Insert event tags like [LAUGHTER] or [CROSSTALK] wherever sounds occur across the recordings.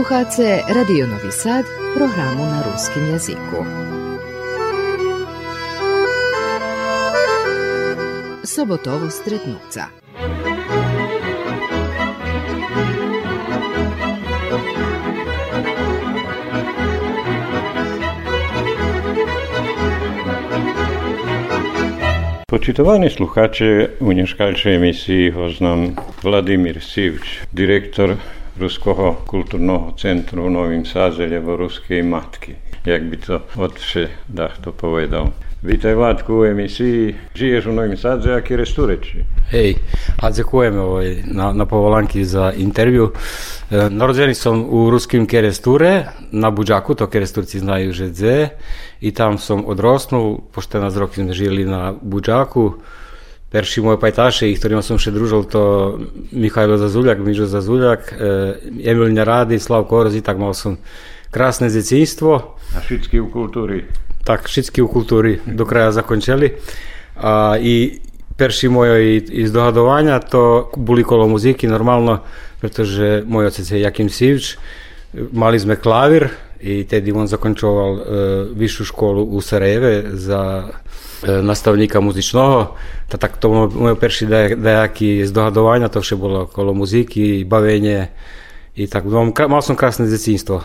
Slušate Radio Novi Sad, programu na ruskim jeziku. Sobotovo stretnuca. Počitovani sluhače, u nješkalčej emisiji ho znam Vladimir Sivč, direktor Ruského kultúrneho centru v Novým Sázelievo Ruskej matky. Jak by to odvše to povedal. Vítaj Vládku u emisiji. Žiješ u Novim Sadze, aký restureči? Hej, a ďakujem ovaj, na, na povolanki za intervju. E, narodzeni som u ruskim keresture na Buđaku, to keresturci znaju že dze. I tam som odrosnul, pošto nas roky sme žili na Buđaku. Perši moje pajtaše, i ktorima som še družil, to Mihajlo Zazuljak, Mižo Zazuljak, e, Emil Njaradi, Slavko Oroz i tak mal som krásne zecinstvo. A všetky u kultúry tak všetky u kultúry do kraja zakončili. A i perši moje izdogадування to boli kolo muziky normálno, pretože môj otec je Jakim Sivč, mali sme klavír i tedy on zakončoval e, vyššiu školu u Sarajeve za e, nastavníka muzičného. Ta, tak to moje perši dajaký zdohadovania, to vše bolo kolo muziky, bavenie i tak. Mal som krásne detinstvo.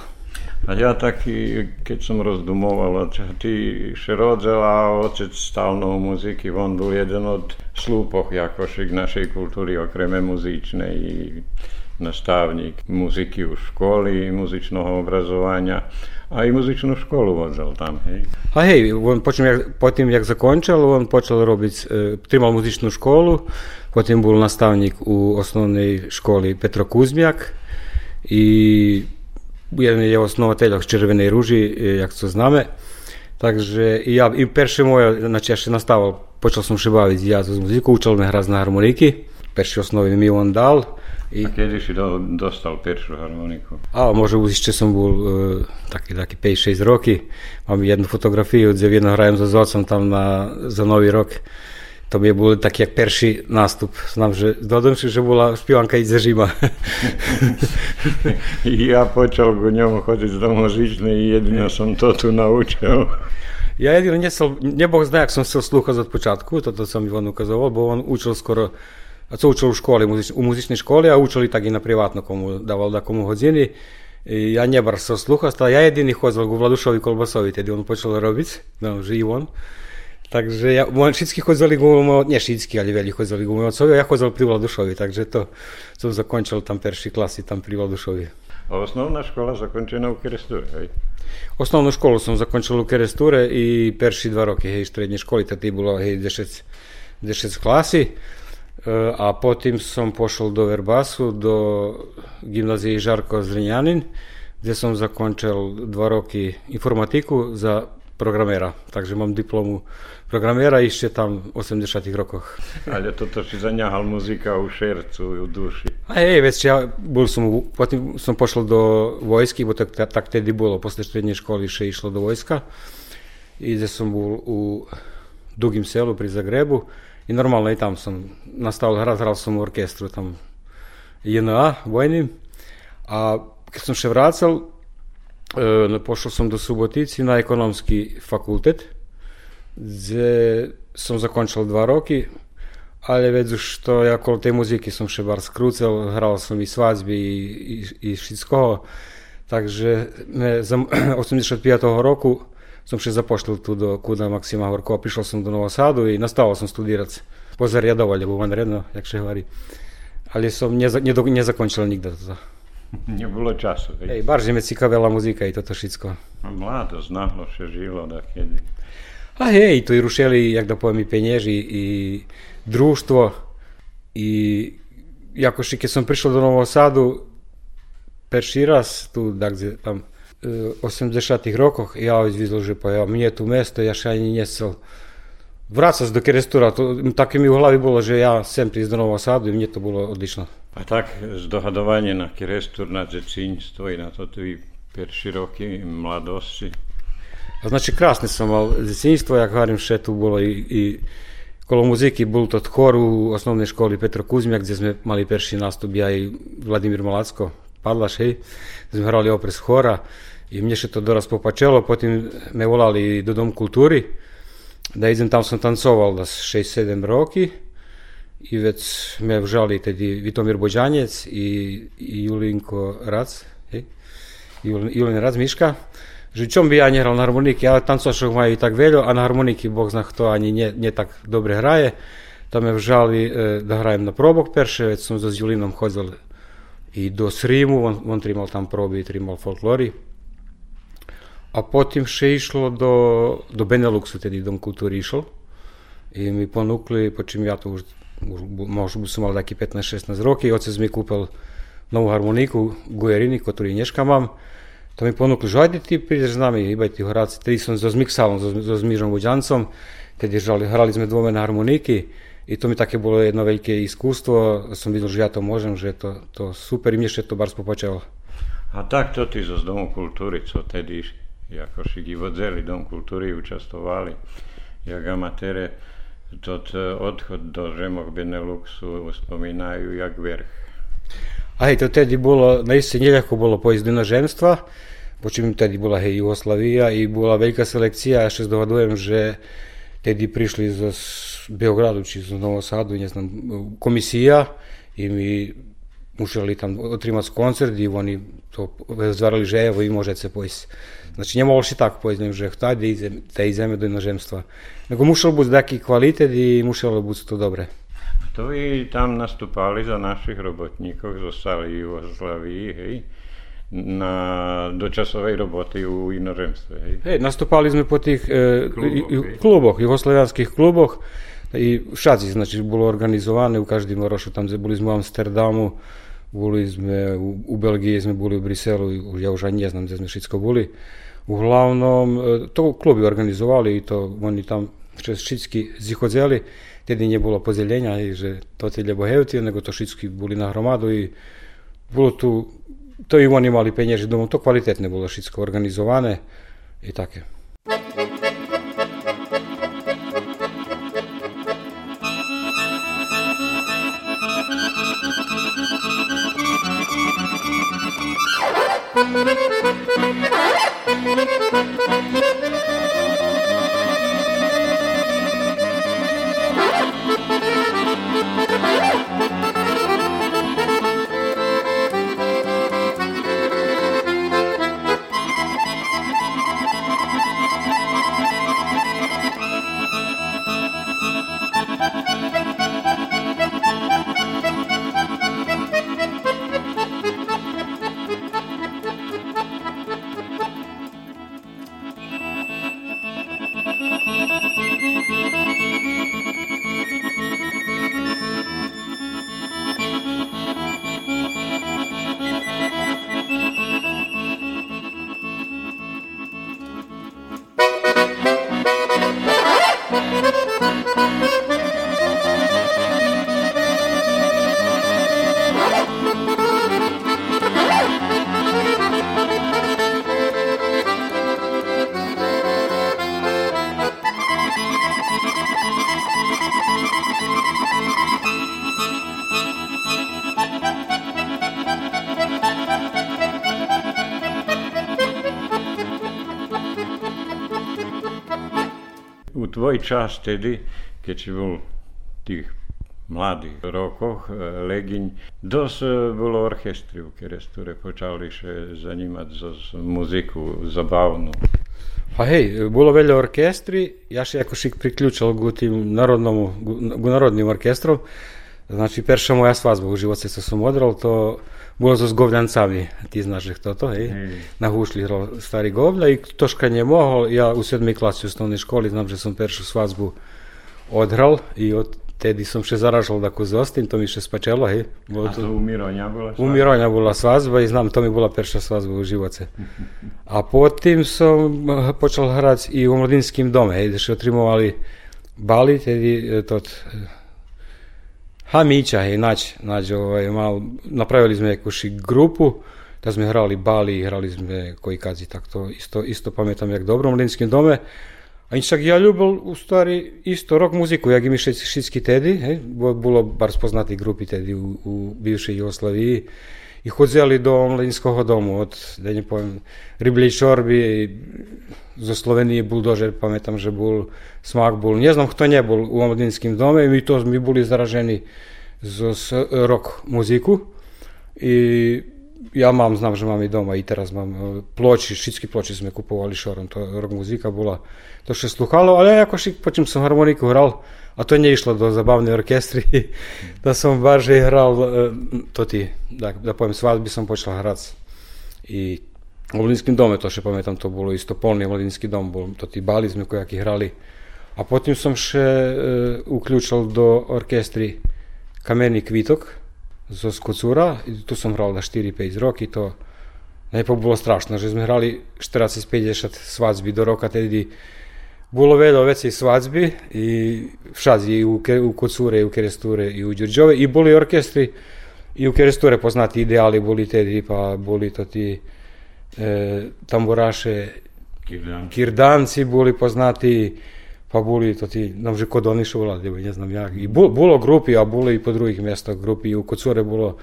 A ja taký, keď som rozdumoval, ty Šerodzel a otec stálnou muziky, on bol jeden od slúpoch jakošik našej kultúry, okrem muzycznej наставник музики у школі, музичного образування, а і музичну школу водив там. Гей. А гей, він потім, як, потім як закончив, він почав робити, тримав музичну школу, потім був наставник у основній школі Петро Кузьмяк, і він є основателем Червоної Ружі, як це знаємо. Takže ja, i перше моє, значить, я ще наставив, почав сам ще бавити, я з музику, учив мене грати на гармоніки. Перші основи мені він дав. I... A kiedy si do, dostal pierwszą harmoniku? A może jeszcze są był e, taki, taki 5-6 roki. Mam jedną fotografię, gdzie jedno grałem ze Zocem tam na, za Nowy Rok. To mi był tak jak pierwszy nastup. Znam, że dodam się, że była śpiewanka [LAUGHS] i Zerzyma. ja począł go nią chodzić z domu i jedynie sam to tu nauczył. Ja jedynie nie, nie Bóg zna, jak sam słuchał od początku, to to, co mi on ukazował, bo on uczył skoro a co učil v škole, u muzičnej škole, a učili tak i na privátno, komu dával da komu hodiny. I ja nebar sa slúchať, ja jediný chodil ku Vladušovi Kolbasovi, tedy on počal robiť, no, že i on. Takže ja, všetci chodzili ku môjmu, nie všetci, ale veľmi chodzili ku môjmu otcovi, ja chodzil pri Vladušovi, takže to som zakončil tam perší klasy, tam pri Vladušovi. A osnovná škola zakončená u Keresture, hej? Osnovnú školu som zakončil u Keresture i perší dva roky, hej, strednej školy, tedy bolo, hej, 10, 10 klasy. A potom som pošol do Verbasu, do gimnazije Žarko Zrenjanin, kde som zakončil dva roky informatiku za programera, takže mám diplomu programera ešte tam v 80 rokoch. Ale toto si zaňahal muzika u šercu, u duši. A hej, veď ja bol som, potom som pošol do vojsky, bo tak, tak tedy bolo, posle strednej školy še išlo do vojska. I kde som bol u Dugim selu pri Zagrebu І нормально, и там сам настал грав, грав сам оркестру, там, ЄНА, війни. А коли сам ще врацал, е, пошел сам до Суботиці на економський факультет, де сам закончил два роки, але веду, що я коло тієї музики сам ще бар скруцел, грав сам і свадьбі, і, і, і шіцького. Takže 85. roku som še zapošlil tu do Kuda Maksima Horkova, prišiel som do Novosadu i nastavil som studirať pozariadovať, lebo vanredno, jak še hovorí. Ale som neza, nezakončil nikdy toto. [LAUGHS] Nebolo času. Hej, barže me cikavela muzika i toto všetko. No, mladosť nahlo še žilo da kedy. A hej, to i rušili, jak da poviem, i penježi i društvo i jakoši keď som prišiel do Novog Sadu perší raz tu, dakle, tam 80 rokoch, ja videl, že pa ja, mne tu mesto, ja še ani nesel vrácať do Kerestura, to, také mi v hlavi bolo, že ja sem prísť do Nového Sadu i mne to bolo odlično. A tak zdohadovanie na Kerestur, na dzecinstvo i na to tvoji perši roky mladosti. A znači krásne som mal dzecinstvo, jak hovorím, še tu bolo i, i kolo muziky, bol to chor u osnovnej školy Petro Kuzmiak, kde sme mali perší nástup ja i Vladimír Malacko, Padlaš, hej, sme hrali opres hora i mne še to doraz popačelo, potom me volali do Dom kulturi, da idem tam sam tancoval da 6-7 roki i već me vžali tedy Vitomir Bođanjec i, i Julinko Rac, hej, Julin Rac Miška, že čom by ja nehral na harmoniki, ale tancošok majú i tak veľo a na harmoniki Bog zna kto ani nie, nie tak dobre hraje. To me vžali e, da hrajem na probok perše, već sam za Julinom chodil i do Srimu, on, on trimal tam probi i trimal folklori. A še išlo do, do Beneluxu, tedy Dom kultúry išlo. I mi ponúkli, po čím ja to už, už možno som mal taký 15-16 roky, otec mi kúpil novú harmoniku Gujerini, ktorú dneška mám. To mi ponúkli, že ajde ty prídeš s nami, hýbaj ty hráci. Tedy som so Zmiksalom, so, so Zmižom Buďancom, tedy žali, hrali sme dvome na harmoniky. I to mi také bolo jedno veľké iskústvo. Som videl, že ja to môžem, že to, to super, i mne ešte to bars popačalo. A takto ty zo Domu kultúry, co tedy jako i vodzeli Dom kultúry učastovali, jak amatere, tot odchod do Žemok Beneluxu spomínajú jak vrch. A hej, to tedy bolo, naiste neľahko bolo pojsť do inozemstva, počím tedy bola hej Jugoslavia i bola veľká selekcia, ja ešte zdohadujem, že tedy prišli z Beogradu či z Novog Sadu, ne znam, komisija i mi museli tam otrimati koncert i oni to zvarali že evo i možete se pojsť. Znači ne možeš i tak pojsť, že htať da ideme do inozemstva. Nego musel biti taký kvalitet i muselo biti to dobre. To i tam nastupali za našich robotníkov, zostali v Jugoslavii, hej, na dočasovej roboty u inozemstve. Hej. hej, nastupali sme po tých e, kluboch, kluboch kluboch i všaci, znači, bolo organizované u každým rošu, tam boli sme u Amsterdamu, boli sme u, u Belgiji, sme boli u Briselu, ja už ani ne znam gde sme všetko boli. Uglavnom, e, to klubi organizovali i to oni tam všetky zichodzeli tedy nebolo podelenia, že to tie bohevci, nego to všetky boli na hromadu i bolo tu, to i oni mali peniaze domov, to kvalitetne bolo všetko organizované i také. Čas tedy, keď si bol tých mladých rokoch, e, Legiň, dosť e, bolo orchestriu, ktoré počali še zanimať za muziku zabavnú. Pa hej, bolo veľa orkestri, ja še ako šik priključal ku tým narodnom, ku narodnim orkestrom. Znači, perša moja sva u živote se sam odral, to bolo so z Gowliancami, ti znaš kto to, hej? Mm. Na huszli stari govlja i troszkę nje mohol, Ja u sedmi klasi u osnovnoj školi znam, že sam pierwszą svazbu odral i od tedi sam še zaražal da ko zostim, to mi še spačelo, hej. Bolo A to u Mironja bila svazba? U Mironja bila svazba i znam, to mi bila perša svazba u živoce. A potim sam počal hrać i u mladinskim dome, hej, da še otrimovali bali, tedi tot Hamića je nać, nać ovaj, mal, napravili sme jakoši grupu, da sme hrali bali, hrali sme koji kazi, tak to isto, isto pamätam jak dobro u mlinskim dome. A čak ja ljubil u stvari isto rock muziku, jak i mi všetky tedy, hej, bolo bar spoznati grupi tedy u, u bivšej Jugoslaviji i chodzili do omladinského domu od, da ne poviem, Riblej Čorby, zo Slovenije buldožer, pamätám, že bol smak bol, ne kto nebol u omladinskim dome, mi to mi boli zaraženi z rock muziku i ja mám, znam, že mám i doma i teraz mám ploči, všetky ploči sme kupovali šorom, to rock muzika bola to še sluhalo, ale ja ako počím som harmoniku hral, a to nie išlo do zabavnej orkestry, da som barže hral, to ti, da, da poviem, svadby som počal hrať. I v Lodinskim dome, to še pamätám, to bolo isto polný Lodinský dom, bol, to tí bali sme kojaki hrali. A potom som še e, uključil do orkestri Kameni kvitok zo Skocura, i tu sam hral na 4-5 roki, to najprej bilo strašno, že smo hrali 40-50 svadbi do roka, tedy bilo vedo vecej svadbi i všad i u, u Kocure, i u Keresture, i u Đurđove, i boli orkestri, i u Keresture poznati ideali, boli tedi, pa boli to ti e, tamburaše, Kirdan. kirdanci boli poznati, pa boli to ti, nam že kod oni šulali, ne znam jak. I bu, bilo grupi, a bolo i po drugih mjesta grupi, i u Kocure bilo,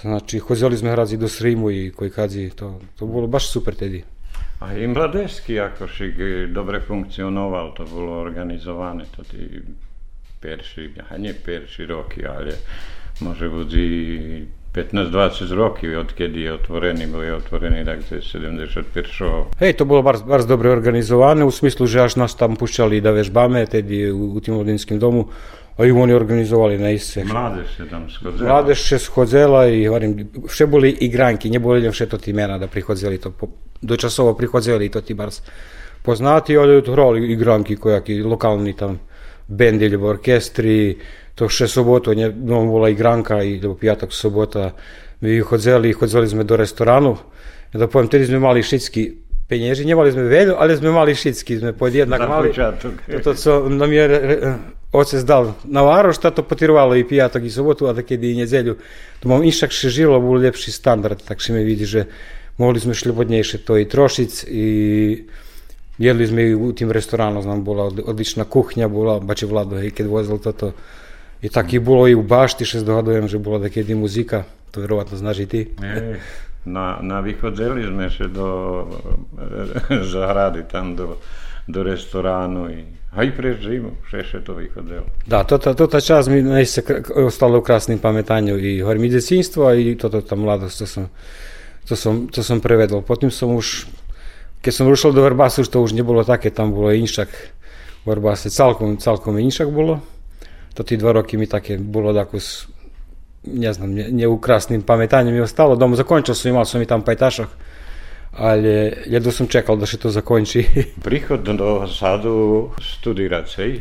znači, hozeli sme hrazi do Srimu i koji kadzi, to, to bolo baš super tedi. A i mladežski akošik dobre funkcionoval, to bolo organizované, to tí perši, a nie perši roky, ale može budzi 15-20 roky, odkedy je otvorený, bol je otvorený tak 71. Hej, to bolo bar, bar dobre organizované, u smislu, že až nás tam pušťali da vežbame, tedy u, u tim mladinskim domu, a i oni organizovali na isce. Mladež se tam schodzela. Mladež še schodzela i hovorim, vše boli igranki, ne boli vše to ti mena da prihodzeli to po, dočasovo prihodzeli to ti bar poznati, ali hrali igranki kojaki lokalni tam bend ili orkestri, to še soboto, nje, no, bola igranka i do pijatak sobota mi hodzeli, hodzeli sme do restoranu, da poviem, tedy sme mali šitski penježi, nemali sme veľu, ale sme mali šitski, sme podjednak Za mali. počatok. [LAUGHS] To, co nam je re- re- otec dal na varoš, to potirvalo i pijatak i sobotu, a da kedy i nedjelju. To mam inšak še žilo, bol lepši standard, tak še me vidi, že mogli sme šljubodnejše to i trošic i jedli sme i u tim restoranu, znam, bola od- odlična kuhnja, bola, bače Vlado, hej, keď vozil toto. I tak i bolo i u bašti, še zdohadujem, že bola da kedy muzika, to verovatno znaš i ti. Ej, na, na vychodzeli sme še do [LAUGHS] zahrady, tam do, do restoránu i aj pre zimu, še to vychodzelo. Da, tota, tota čas mi najse ostalo u krasnim pametanju i hovorim i djecinstvo i toto ta mladost, to sam, to sam, to sam prevedol. Potom sam už, keď som rušil do Vrbasu, už to už nebolo také, tam bolo inšak v Vrbase, celkom, celkom inšak bolo. To ti dva roky mi také bolo tako s, ne znam, ne, ne u krasnim pametanjem mi ostalo. Doma zakončil sam, imao sam i tam pajtašak, ali jedno sam čekal da se to zakonči. [LAUGHS] Prihod do Sadu studirať, hej?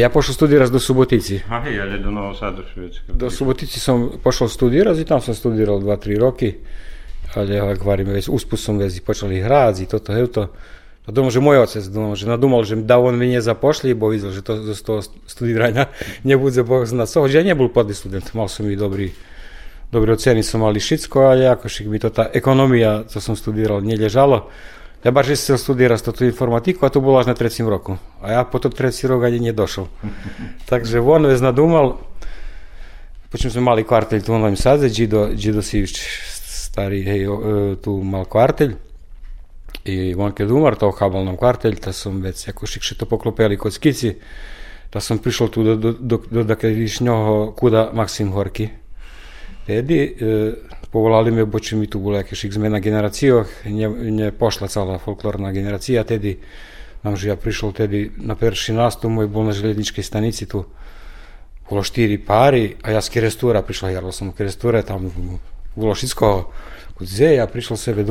ja pošao studirati do Subotici. Aj, ale do Novog Sadu Švedska. Do Subotici sam pošao studirati i tam sam studirao 2-3 roki. Ali ja govorim, već usput sam vezi počeli hrati i to, to, to, to. A думав, že môj otec думав, že nadumал, že da on mene zapošli, bo videl, že to z toho studiranja [LAUGHS] ne bude Bog zna co. Hoće ja nie bol podli student, mal som i dobri, dobri oceni som mali šitsko, ali ako šik mi to ta ekonomija, co sam studirao, nije lježalo. Ja baš chcel studirati tu informatiku, a to bolo až na trecím roku. A ja po to treći rok ani nie došao. [LAUGHS] Takže on vez nadumal, počem sme mali kvartelj tu u Novim Sadze, Đido, Đido Sivić, stari, hej, o, e, tu mal kvartelj. I on keď umar to habalnom kvartelj, ta sam već jako šikše to poklopeli kod skici, ta sam prišel tu do, do, do, do dakle kuda Maksim Horki. Tedy e, povolali me, bo če mi tu bila kakšnih zmena generacijah, nje, nje pošla cela folklorna generacija, tedy nam že ja prišel tedy na prvi nastup, moj bol na železničkej stanici tu. Bolo štyri páry a ja z Kerestúra prišla, ja som Kerestúre tam bolo všetko, kde ja prišiel sebe,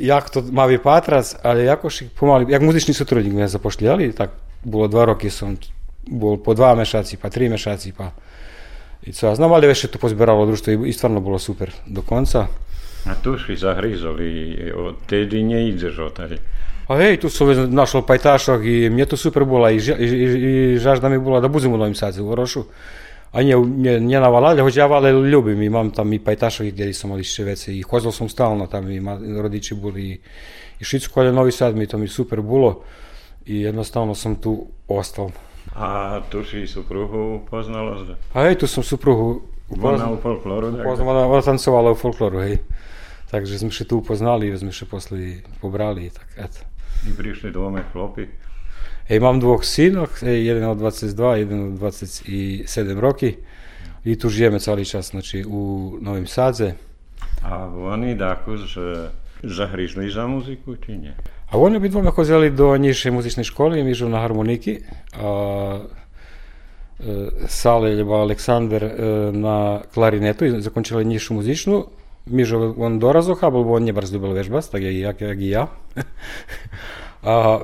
jak to mavi patrac, ali jako šik pomali, jak muzični sotrudnik me zapošljali, tak bilo dva roki sam bol po dva mešaci, pa tri mešaci, pa i co ja znam, ali već je to pozbieralo društvo i, i stvarno bilo super do konca. A tu si zahryzoli, odtedy neídeš odtedy. A hej, tu som već našao pajtašok i mnje to super bilo i, i, i, i žažda mi bilo da budem u Novim Sadze, u Rošu. A nje na Valalja, hoć ja Vale ljubim, imam tam i pajtašok gdje sam ali ševece i hozal sam stalno tam i rodiči bili i, ali Novi Sad mi to mi super bilo i jednostavno sam tu ostao. A tu si supruhu upoznala? A hej, tu sam supruhu Ona u folkloru, tak? Ona, ona tancovala u folkloru, hej. Takže sme še tu upoznali, sme še posle pobrali, tak eto. I prišli dvome chlopi? Imam dwóch synów, jeden ma 22, jeden ma 27 roki i tu żyjemy cały czas, znaczy u Nowym Sadze. A oni daku że zahrižli za muziku, czy nie? A oni obydwoje chodzili do niższej muzycznej szkoły, ja jeżdżą na harmoniki, a Sale ljuba Aleksandar na klarinetu i zakončila nišu muzičnu. Mižo on dorazoha, bo on je brz ljubila vežbas, tak jak, jak i ja. a,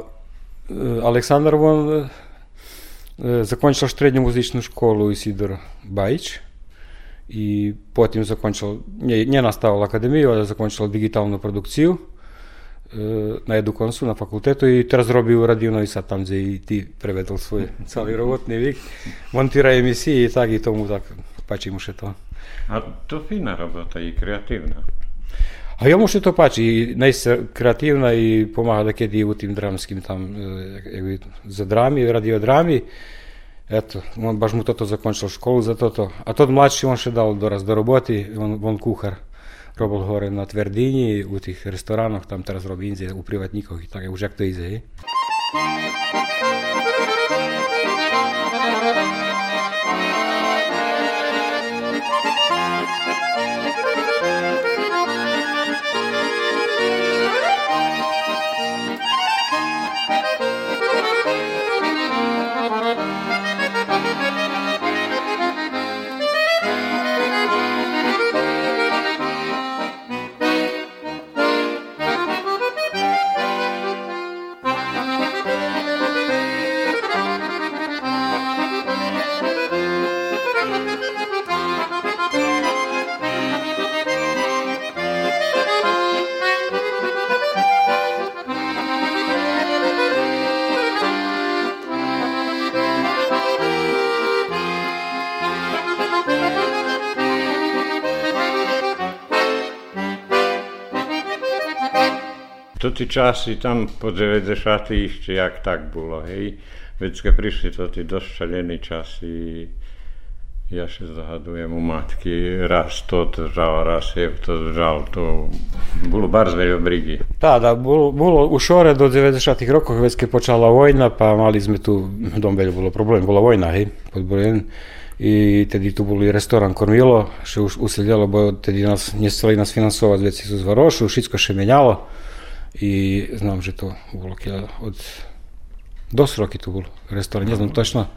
Aleksandar вон закончил среднюю музычную школу Исидор Баич i potim zakončila, nije, nije nastavila akademiju, ali zakončila digitalnu produkciju e, na Edukonsu, na fakultetu i teraz robi u Radio Novi Sad, tam gdje i ti prevedel svoj cali robotni vik, montira emisije i tak i tomu tak, pači mu še to. A to fina robota i kreativna. A ja muszę to patrzeć i najsta kreatywna i pomaga kiedy u tym dramskim tam jakby za drami, radiodrami. Eto, on, baš mu toto zakončil školu za toto. A тот mladší on ще дав до раз до роботи, он, он кухар. Робив гори на твердині, у тих ресторанах, там зараз робить інзі, у приватниках і так, як то ізе. Tí časy tam po 90 ešte jak tak bolo, hej. Veď keď prišli to tí dosť šalené časy, ja še zahadujem u matky, raz to držal, raz je to držal, to bolo bar veľa brigy. Da, da, bolo, bolo u Šore do 90 rokov, već keď počala vojna, pa mali sme tu, dom veľa bolo problém, bola vojna, hej, pod Brojen. I tedy tu boli restoran Kormilo, še už useljalo, bo tedy nas, nestali nas finansovať, veci su zvarošu, všetko še menjalo. I znam, že to bolo od dosť roky tu bol restoran, ne znam točno,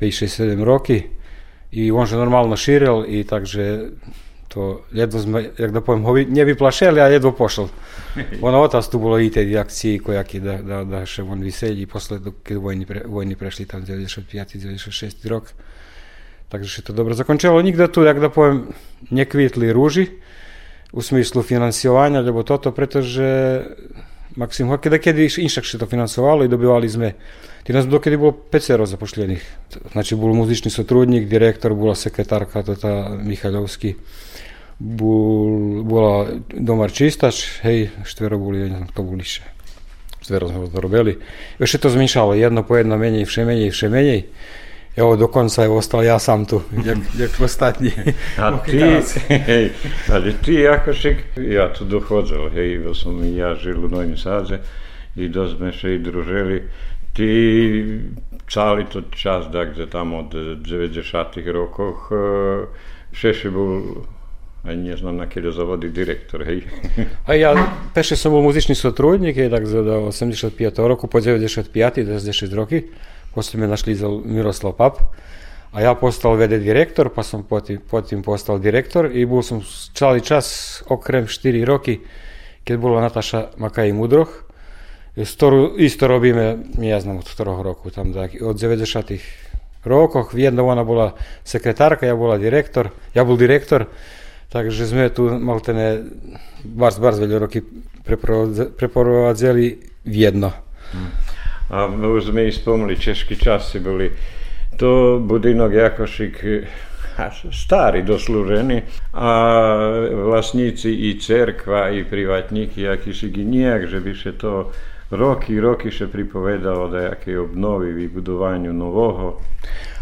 5-6-7 roky i on že normalno širil i takže to jedno sme, jak da poviem, ho nevyplašeli, a jedno pošel. [LAUGHS] Ono otac tu bolo i te akcije kojaki da, da, da še on vyselji posle dok vojni, pre, vojni prešli tam 95-96 rok. Takže še to dobro zakončilo. Nigde tu, jak da poviem, nekvitli ruži, u smislu finansovanja, lebo toto, pretože Maksim Hokeda kedy inšak še to finansovalo i dobivali sme Ti nas dokedy bolo 5 zapošljenih. Znači, bol muzični sotrudnik, direktor, bola sekretarka, to ta Mihaľovský, bol, bola domar čistač, hej, štvero boli, ne znam, to boli še. Štvero sme to robili. Još je to zmišalo, jedno po jedno menej, vše menej, vše menej. Evo, do konca je ostal ja sam tu, jak, jak ostatní. A [LAUGHS] ty, hej, ali ti Akošik, ja tu dochodzil, hej, bo som ja žil u Novim Sadze i dosť sme sa i družili. Ty celý to čas, takže tam od 90 rokoch, Šeši bol aj ne znam na kedy zavodi direktor, hej. A ja peše som bol muzičný sotrudnik, je tak do 85. roku, po 95. 96 roky. Poslije me našli Miroslav Pap, a ja postao vede direktor, pa sam potim, potim postao direktor i bil sam čali čas, okrem štiri roki, kad bila Nataša Makaj Mudroh. Storu, isto robime, ja znam od troh roku, tam da, 90-ih rokoh. Jedna ona bila sekretarka, ja bila direktor, ja bol direktor, takže sme tu maltene barz, barz veľa roky preprovádzali v jedno. Hmm. A už sme i spomli, českí časy boli. To budinok Jakošik stari doslúženi a vlastníci i cerkva i privatníky, aký si nijak, že se to roky, roky še pripovedalo da jaké obnovi, vybudovaniu nového.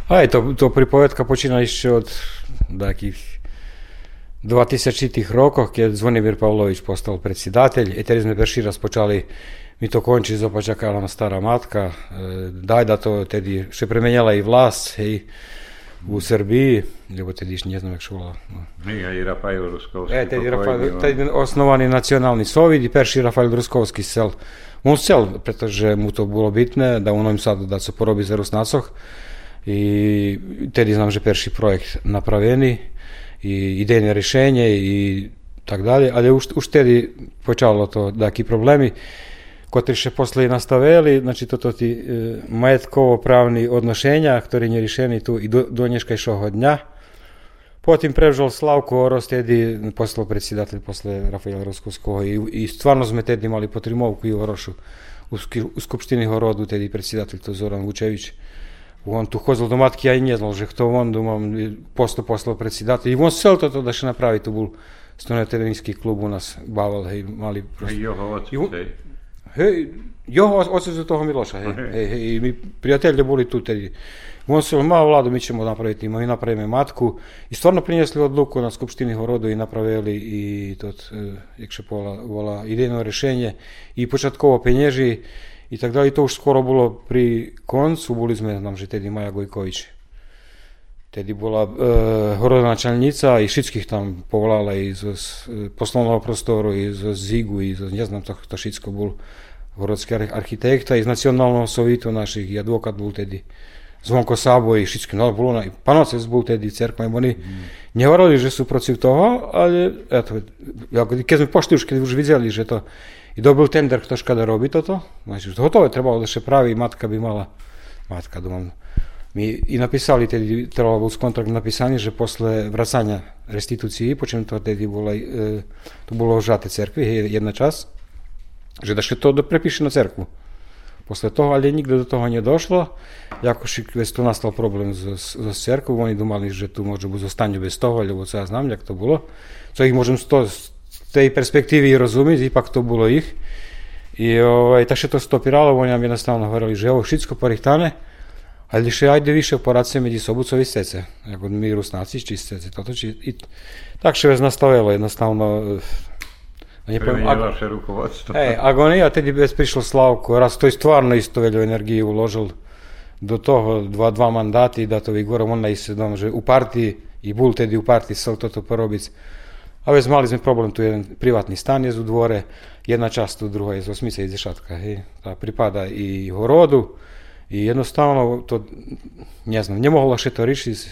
Aj, to, to pripovedka počína ešte od takých 2000 rokoch, keď Zvonimir Pavlovič postal predsjedatelj i tedy sme prvi raz počali mi to konči zopačakala na stara matka, e, daj da to tedy še premenjala i vlast hej, u Srbiji, lebo tedy ne znam jak šula. No. I Rafael Ruskovski. E, tedy Rafael, tedy osnovani nacionalni sovjet i perši Rafael Ruskovski sel. On sel, pretože mu to bolo bitné, da u Novim Sadu da se porobi za Rusnacoh, i tedy znam, že perši projekt napraveni i idejne rješenje i tak dalje, ali už, už tedy počalo to taki problemi Kotriše posle i nastaveli, znači to, to ti e, majetkovo-pravni odnošenja, ktorji nje rješeni tu i do, donješka i šohodnja. Potim prežal Slavko Oros, tedi postao predsjedatelj posle Rafaela Roskovskog i, i stvarno sme tedi imali potrimovku i Orošu u, u Skupštini Horodu, tedi predsjedatelj to Zoran Vučević. On tu hozil do matki, ja i ne znal, že kto on, думам, posto poslao predsjedatelj. I on sel to, to da še napravi, to bol stoneterenijski klub u nas, Baval, hej, mali prosto. I, jo, hovac, I, on, hej, його оце з того Мілоша, гей, гей, гей, ми приятелі були тут. Гей. On se malo vladu, mi ćemo napraviti, mi napravimo matku i stvarno prinesli odluku na Skupštini Horodu i napravili i to, jak še pola, vola, idejno rešenje i počatkovo penježi i tak dalje. To už skoro bilo pri koncu, boli sme, znam, že tedy Maja Gojković. Tedy bola e, horonačelnica i všetkých tam povolala i z, z e, poslovného prostoru, i z Zigu, i z, neznám, to, to všetko bol horodský architekt, i z nacionálneho sovitu našich, i advokát bol tedy. Zvonko Sábo i všetkým, no bolo, i panocec bol tedy cerkvami, oni mm. nehovorili, že sú protiv toho, ale ja ako, keď sme pošli už, keď už videli, že to, i dobil tender, kto škoda robí toto, no, znači, hotové trebalo da še pravi, matka bi mala, matka, domam, i napisali, tedy trebalo bol kontrakt napísaný, že posle vracania restitúcií, počím to tedy bolo, e, to bolo žate cerkvi, hej, jedna čas, že da še to prepiše na. После того, але нігде до того не дійшло. Якось весь то настав проблем з, з, з церквою. Вони думали, що тут може бути останнє без того, або це я знам, як то було. Це їх можемо з, то, з тієї перспективи і розуміти, і пак то було їх. І, о, і так що то стопірало, вони нам jednostavно говорили, що я всього поріхтане, ali še ajde više operacije među sobu, co vi stece. Jako mi rusnaci či stece. Toto, či, i, tak še već nastavilo jednostavno Nepoviem, ak, vaše rukovodstvo. Hej, ak on ja tedy bez prišiel Slavko, raz to je stvarno isto veľa energije uložil do toho dva, dva mandáty, da to vygorom, on najsi dom, že u partiji i bol tedy u partiji chcel toto porobiť. A već mali sme problem, tu jedan privatni stan je u dvore, jedna čast u druhoj je z osmice i dešatka, hej. Ta pripada i horodu I jednostavno to, ne znam, ne mogu lakše to riješiti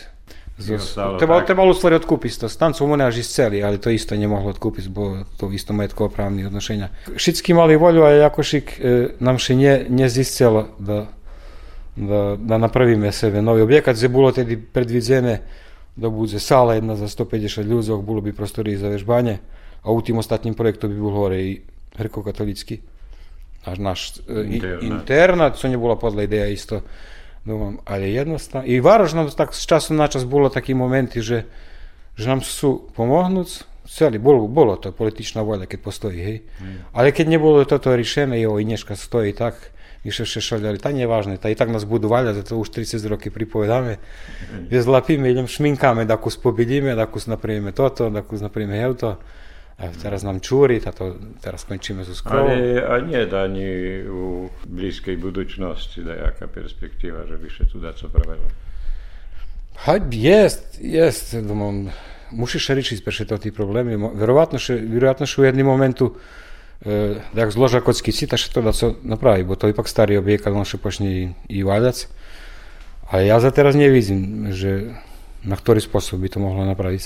Trebalo, trebalo u stvari otkupiti to. Stancu mu nemaš isceli, ali to isto nije moglo otkupiti, bo to isto metko pravni odnošenja. Šitski mali volju, a Jakošik e, nam še nje, nje ziscelo da, da, da napravime sebe novi objekat. Ze bilo tedi predvidzene da bude sala jedna za 150 ljuzog, bilo bi prostorije za vežbanje, a u tim ostatnim projektu bi bilo hore i rekao katolicki. náš e, internat. internat, co nebola podľa ideja isto Думам, але jednostavno, i važno tak s časom na čas bolo takí momenty, že, že nám sú pomôcť, celý, bolo, bolo to političná voľa, keď postojí, hej. Mm. Ale keď nebolo toto riešené, jo, i dneška stojí tak, my še šešali, ta nevažné, ta i tak nás budú vaľať, to už 30 roky pripovedáme, mm. zlapíme, idem šminkáme, da kus pobedíme, da kus napravíme toto, da kus napravíme hevto. A teraz nám čúri, táto, teraz skončíme so skrou. Ale a nie ani u blízkej budúcnosti nejaká perspektíva, že by sa tu dá co pravilo. Jest, jest, думам, мусиш рішити перші ті проблеми. Вероятно, що, вероятно, що в jednym momentu e, jak zloža kocky cita, že to dá co napraviť, bo to ipak starý objekt, on še počne i váľac. Ale ja za teraz nevidím, že na ktorý spôsob by to mohlo napraviť.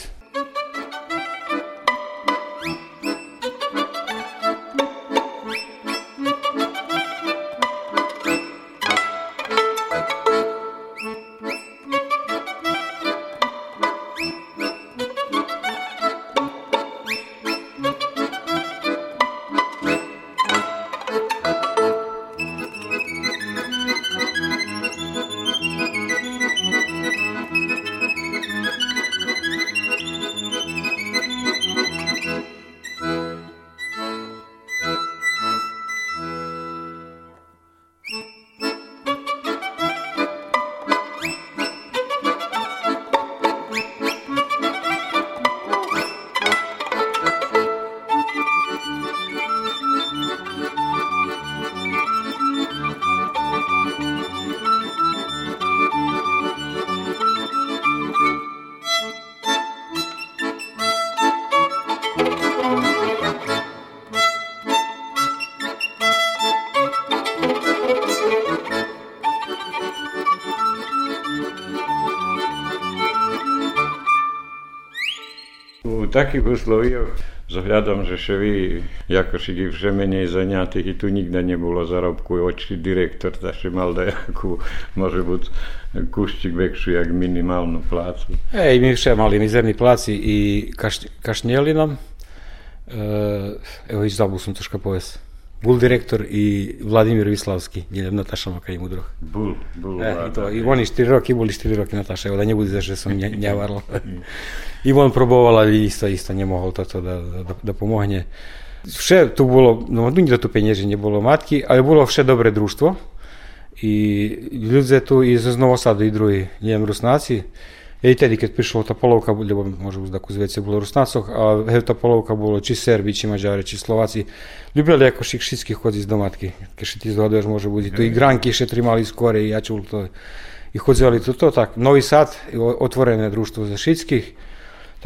takich usłowiach Zawiadam, że się wy, вже мені w і zajętych i tu nigdy nie było zarobku, oczy dyrektor też malda jaku, może być kušćik vekšu jak мінімальну placu. E, i mi više mali mizerni placi i каш... kašnjeli nam. Е, evo, i zabu sam toška Був Bul direktor i Vladimir Vislavski, je Nataša Maka i Mudroh. Bul, bul, e, i, to, i oni štiri roki, buli štiri roki Nataša, evo da nje budi zašto sam njavarla. [LAUGHS] І він пробував, але іста, не могла тато допомогти. Ще тут було, ну, ну ніде тупе не було матки, але було ще добре дружство. І люди ту із Новосаду, і другі, не руснаці. І тоді, коли прийшов та половка, бо, може, так зветься, було руснацок, а та половка було чи сербі, чи маджари, чи словаці. Любили якось їх всіх ходити до матки. Якщо ти згадуєш, може бути. То і е. гранки ще тримали скорі, я чув то. І ходили то, то так. Новий сад, отворене дружство Зашицьких.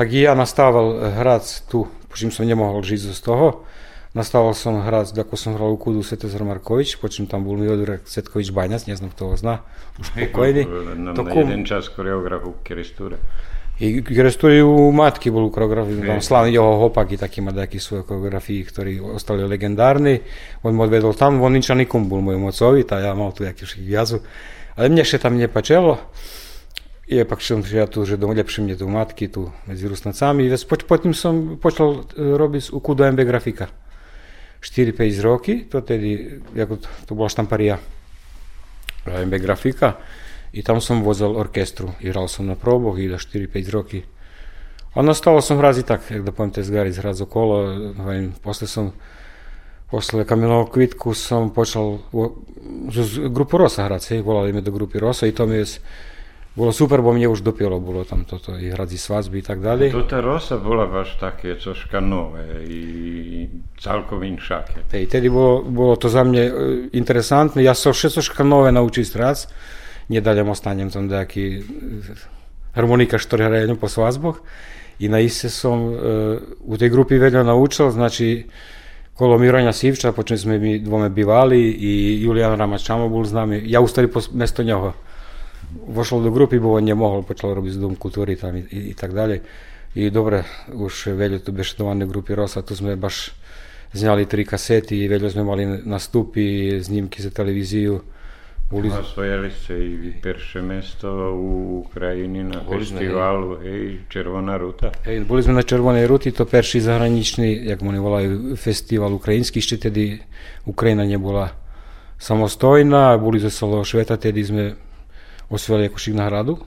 Tak i ja nastával hrať tu, počím som nemohol žiť z toho. Nastával som hrať, ako som hral u Kudu Setezar Markovič, počím tam bol Miodor Setkovič Baňac, neznam, kto ho zná, už spokojný. Na, na jeden čas koreograf u. I Kerestúre u Matky bol koreograf, tam slavný jeho hopak i taký má taký svoje koreografii, ktorí ostali legendárni. On mu odvedol tam, on niča nikom bol môj mocovi, tá ja mal tu jaký však jazu. Ale mne še tam nepačelo. I pak som ja tu, že lepšie mne tu matky tu medzi Rusnacami. Potom som počal robiť u Kudu MB grafika. 4-5 roky, to tedy, ako to, to bola štamparija MB grafika i tam som vozil orkestru i hral som na proboch i da 4-5 roky. A nastalo som hrať tak, jak da poviem, tezgari hrať okolo, hlavim, posle som posle Kamilovog kvitku som počal grupu Rosa hrať, volali me do grupy Rosa i to mi je bolo super, bo mne už dopielo bolo tam toto i hradzi svazby i tak dalje. Tota Rosa bola baš také coška nové i celkom inšake. Hej, tedy bolo, bolo to za mne interesantné. Ja som všetko nové naučil strac. Nedaľom ostanem tam nejaký harmonika, ktorý hraje po svazboch. I naiste som e, u tej grupy veľa naučil, znači kolo Miroňa Sivča, po sme my dvome bivali i Julian Ramačamo bol s nami. Ja ustali po mesto neho vošol do grupy, bo on nemohol, počal robiť z Dom kultúry tam i, i, i tak ďalej. I dobre, už veľa tu bešetované grupy Rosa, tu sme baš zňali tri kasety, veľa sme mali nastupy, snímky za televíziu. Boli... Osvojili ste i perše mesto u Ukrajini na boli festivalu, sme, hej, Červená ruta. Hej, boli sme na Červenej ruti, to perší zahraničný, jak oni volajú, festival ukrajinský, ešte tedy Ukrajina nebola samostojná, boli zo celého sveta, tedy sme osvojili ako šik nahradu.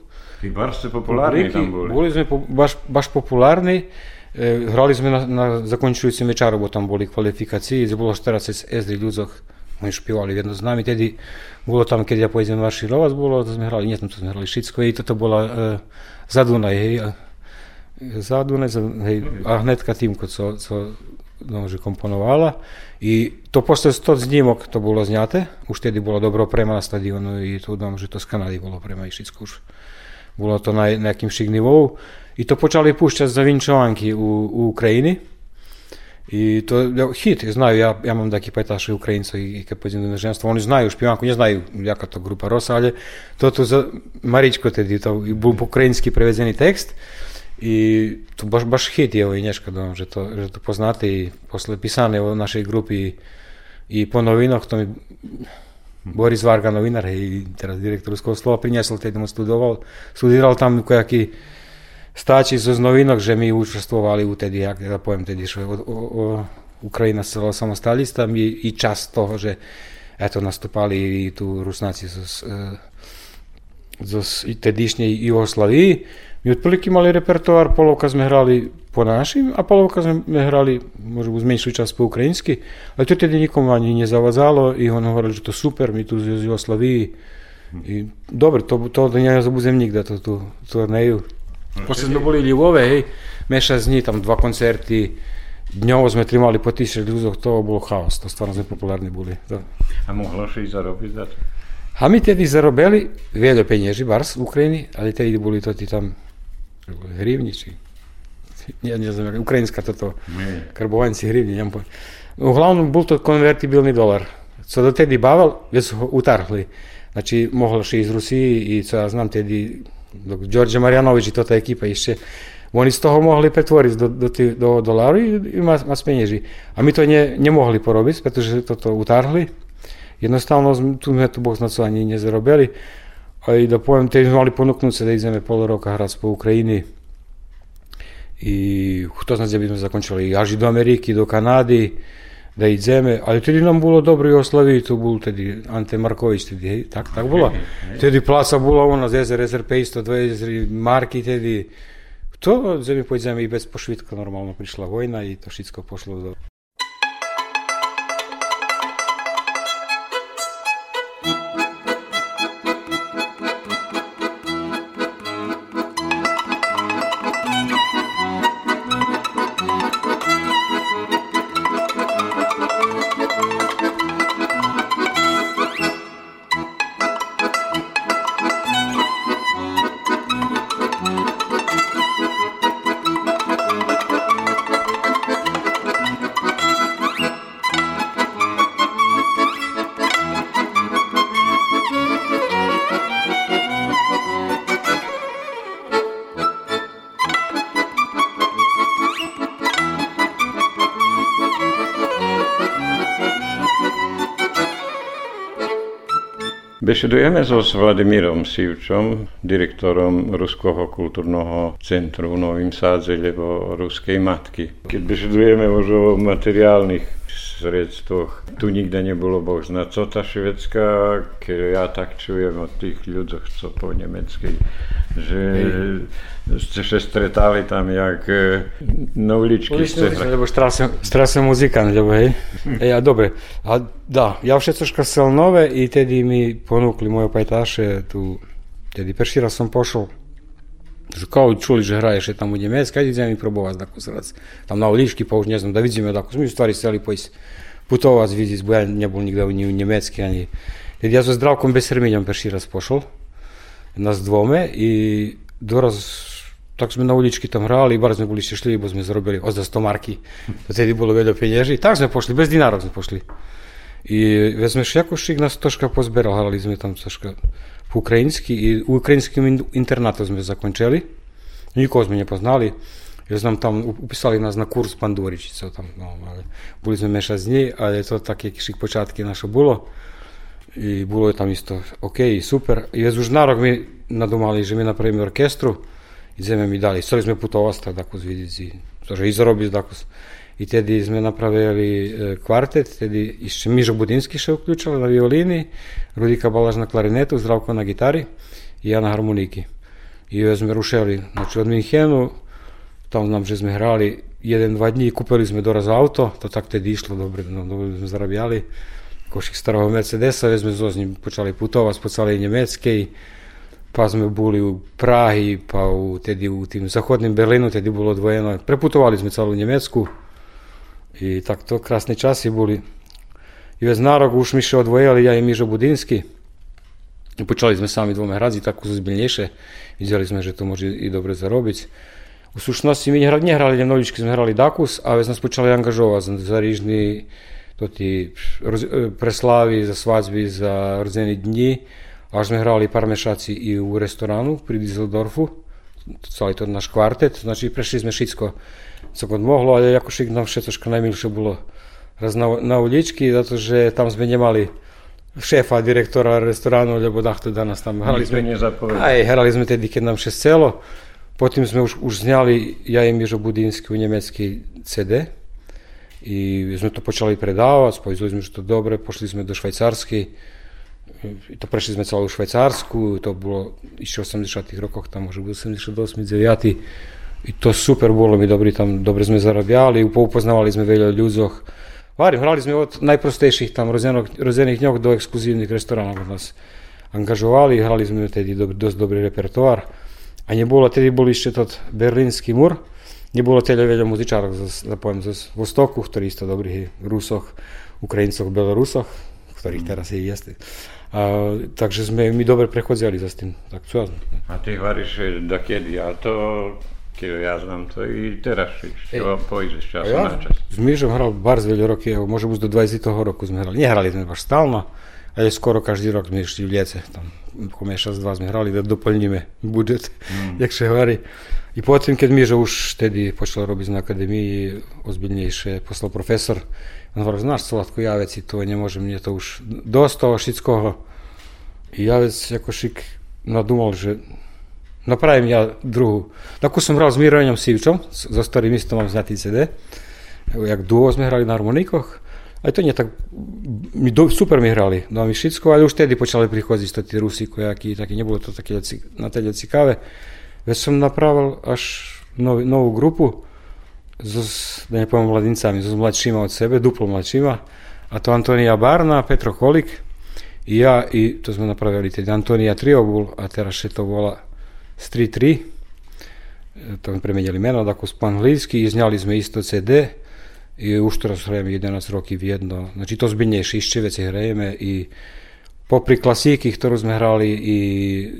I baš ste populárni tam boli. Boli sme po, baš, baš populárni. E, hrali sme na, na zakončujúcim večeru, bo tam boli kvalifikácie, bolo 40 SD ľudzoch, oni špívali jedno s nami, tedy bolo tam, keď ja pojdem marširovať, bolo, to sme hrali, nie tam to sme hrali všetko, i toto bola e, za Dunaj, hej, za Dunaj, hej, a hnedka týmko, co, co no, že komponovala. I to posle 100 snímok to bolo zňaté, už tedy bolo dobro prema na stadionu i tu dom, že to z Kanady bolo prema i už. Bolo to na nejakým šik. I to počali púšťať za vinčovanky u, u Ukrajiny. I to hit, znaju, ja, ja mam taki pajtaše Ukrajinca i, i kad pođem na ženstvo, oni znaju špivanku, ne znaju to grupa Rosa, ali to tu za Maričko tedy, to ukrajinski prevezený text. I to baš, baš hit je ovo i Nješka dom, že to, že to poznate i posle pisane u našej grupi i po novinoch, to mi Boris Varga, novinar i teraz direktor Ruského slova, priniesol tedy mu studoval, studiral tam kojaki stáči zo novinok, že my učestvovali u tedy, jak ja poviem tedy, že o, o, Ukrajina stala samostalista i, i čas toho, že eto nastupali i tu Rusnáci zo, zo, zo tedišnjej Jugoslavii, Otprilike mali repertoár, polovka sme hrali po našim a polovka sme hrali možno zmenšiu čas po ukrajinsky, ale to tedy nikomu ani nezavadzalo i on hovoril, že to super, my tu z Jugoslavii. I, dobre, to, to ne zabudem nikde, to, tu turneju. Posle sme boli Ljubove, hej, meša z njih, tam dva koncerti, dňovo sme trimali po tisuće ľudí, to bolo chaos, to stvarno sme populárni boli. To. A mohlo še i za to? A my tedy zarobili veľa peniazy, bars v Ukrajini, ale tedy boli to tí tam Гривні чи я не знаю, українська то то карбованці гривні. Я ну, Главным был тот конвертибельный доллар. Co do tedy bavil, već ho utarhli. Znači, moglo še iz Rusiji i co ja znam tedy, dok Đorđe Marjanović i to ta ekipa išće, oni z toho mohli pretvoriť do, do, tých, do doláru i ma, ma spenieži. A my to ne, nemohli porobiť, pretože toto utarhli. Jednostavno tu sme tu boh na co ani nezarobili. A i da poviem, te sme mali ponúknuť sa da ideme pol roka hrať po Ukrajini. I kto zna, by sme zakončili až do Ameriky, do Kanady, da ideme, ali tedy nam bilo dobro i oslavi, tu bol tedy Ante Marković, tedy, tak, tak bolo. Tedy placa bola ona z SRP 120 marky, tedy to zemi po zemi i bez pošvitka normalno prišla vojna i to všetko pošlo do Besedujeme so s Vladimírom Sivčom, direktorom Ruského kultúrneho centru v Novým Sádze, lebo Ruskej matky. Keď besedujeme možno o materiálnych sredstvoch, tu nikde nebolo boh zna. Co ta švedská, keď ja tak čujem od tých ľudí, co po nemeckej, že ste sa stretali tam jak na uličky. Ulične, lebo strašne muzikant, lebo hej. Ja, dobre, a da, ja všetko chcel nové i tedy mi ponúkli moje pajtaše tu, tedy prší raz som pošol Že kao čuli, že hraješ je tam u Njemeska, ajde idem i probovat da kusrac. Tam na Oliški, pa už ne znam, da vidim da kusrac. Mi u stvari seli pojsi putovac vidi, bo ja ne bol nikde u Njemeski, ani... Jer ja sam so zdravkom bez Herminjom prši raz pošel, nas dvome, i doraz... Tak sme na ulički tam hrali, bar sme boli šešljivi, bo sme zarobili ozda 100 marki. To tedi bolo veľa penježi. Tak sme pošli, bez dinara sme pošli. I veď sme šik nás troška pozberal, hrali sme tam troška po ukrajinsky i u ukrajinskim internatu sme zakončili. Nikoho sme nepoznali. Jer znam tam, upisali nás na kurs Panduričica, tam, no, ale boli sme mešať z nej, ale to také šik počátky naše bolo. I je tam isto OK, super. I už na rok mi nadumali, že mi napravíme orkestru, ideme mi dali. Chceli sme putovať tak tako zvidjeti, takže i zarobiť tako. I tedy sme napravili e, kvartet, tedy ešte Mižo Budinski še uključila na violini, Rudika Balaž na klarinetu, Zdravko na gitari i ja na harmoniki. I sme rušeli, znači od Minhenu, tam znam, že sme hrali jeden, dva dní, kúpili sme doraz auto, to tak tedy išlo, dobre, no, dobre sme zarabjali, košik starého Mercedesa, sme so s ním počali putovať po celej Nemeckej, pa sme boli u Prahi, pa u, tedy u tým zachodným Berlínu, tedy bolo dvojeno. Preputovali sme celú Nemecku i takto krásne časy boli. I već narok už mi še odvojili, ja i Mižo Budinsky. I počali sme sami dvome hradzi, tako zozbiljnejšie. Videli sme, že to može i dobre zarobiť. U slušnosti mi nehrali Ljenovički, sme hrali Dakus, a već nas počali angažovať za, rižni to ti preslavi, za svadbi, za rodzeni dni. Až sme hrali par mešaci i u restoranu pri Düsseldorfu, celý to náš kvartet, znači prešli sme všetko, co god mohlo, ale ako šik nám všetko najmilšie bolo. Raz na, na uličky, zato že tam sme nemali šéfa, direktora restoránu, lebo dachto da nás tam. Hrali sme, aj hrali sme tedy, keď nám šest celo, potom sme už, už zňali ja i Mižo Budínsky u nemecký CD i sme to počali predávať, spojili sme, že to dobre, pošli sme do Švajcarsky, to prešli sme celú Švajcarsku, to bolo ešte v 80 rokoch, tam možno 88, 9. I to super bolo mi dobrý, tam dobre sme zarabiali, poupoznávali sme veľa ľudzoch. Varim, hrali sme od najprostejších tam rozených ňok do exkluzívnych restoránov nás angažovali, hrali sme tedy do, dosť dobrý repertoár. A nebolo, tedy bol ešte tot berlínsky mur, nebolo teda veľa muzičárov, zapoviem, z Vostoku, ktorí isto dobrých Rusoch, Ukrajincoch, Belorusoch, ktorých teraz je jasný. A, takže sme my dobre prechodzili za s tým. Tak čo? A ty hovoríš, da kedy, a to Кіо я знам, то і зараз що поїдеш час на час. З Міжем грав Барзвіль роки, може бути до 20-го року ми грали. Не грали ми баш стално, але скоро кожен рік ми ж являється там, коли ще з два ми грали, де доповнюємо бюджет, mm. як ще говорить. І потім, коли Міжа уж тоді почала робити на академії, озбільніше послав професор, він говорив, знаєш, Солодко явець, і то не може мені то уж до того шіцького. І явець якось надумав, що že napravim ja drugu. Tako sam hral s Mirovanjem Sivčom, za starým isto mám znatý CD, jak duo sme hrali na harmonikoch. Aj to nie tak, super mi hrali, no mi všetko, ale už tedy počali prichodziť tí Rusi, kojakí, taký, nebolo to také na teda ciekawe. Veď som napravil až nov, novú grupu, so, da ne mladincami, so mladšíma od sebe, duplo mladšíma, a to Antonija Barna, Petro Kolik, ja, i to sme napravili tedy Antonija Triobul, a teraz še to vola s 3.3, tam e, premenjali imena, dakle, spanlijski, iznjali smo isto CD, i uštoro s vreme 11 roki vjedno. Znači, to zbiljnje šišće veće vreme i popri klasiki, ktoru smo hrali i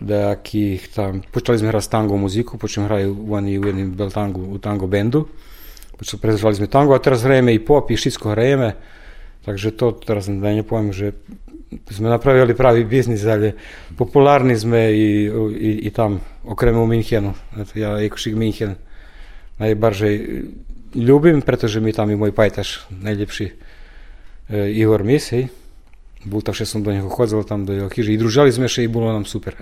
dakih tam, počeli smo hrati tango muziku, počeli hrali u oni u jednim bel tango, u tango bendu, počeli prezvali smo tango, a teraz vreme i pop i šitsko vreme, takže to teraz da ne pojem, že sme napravili pravi biznis, ale populárni sme i, i, i tam, okrem u Minchenu, ja Ekošik Minchen, najbardziej ľúbim, pretože mi tam i môj pajtaš najlepší e, Igor Mis, hej. Bol tam, že som do neho chodil tam do jeho chyži i družali sme še i bolo nám super.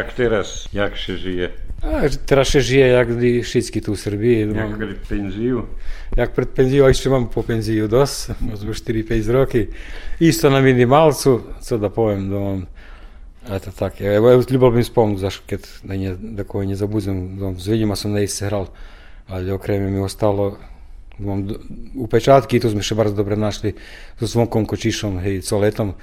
jak teraz, jak się żyje? A, teraz się żyje jak wszystkie tu w Serbii. No, jak przed penziju? Jak przed penziju, a jeszcze mam po penziju dos, może 4-5 roki. Isto na minimalcu, co da powiem, da mam Eto tak, ja, ja ljubavno bih spomnu, zašto kad da, nje, da koje ne zabuzem, dom, s vidjima sam ne isehral, ali okrem mi ostalo, dom, upečatki i tu smo še bardzo dobro našli, s Zvonkom Kočišom i Coletom,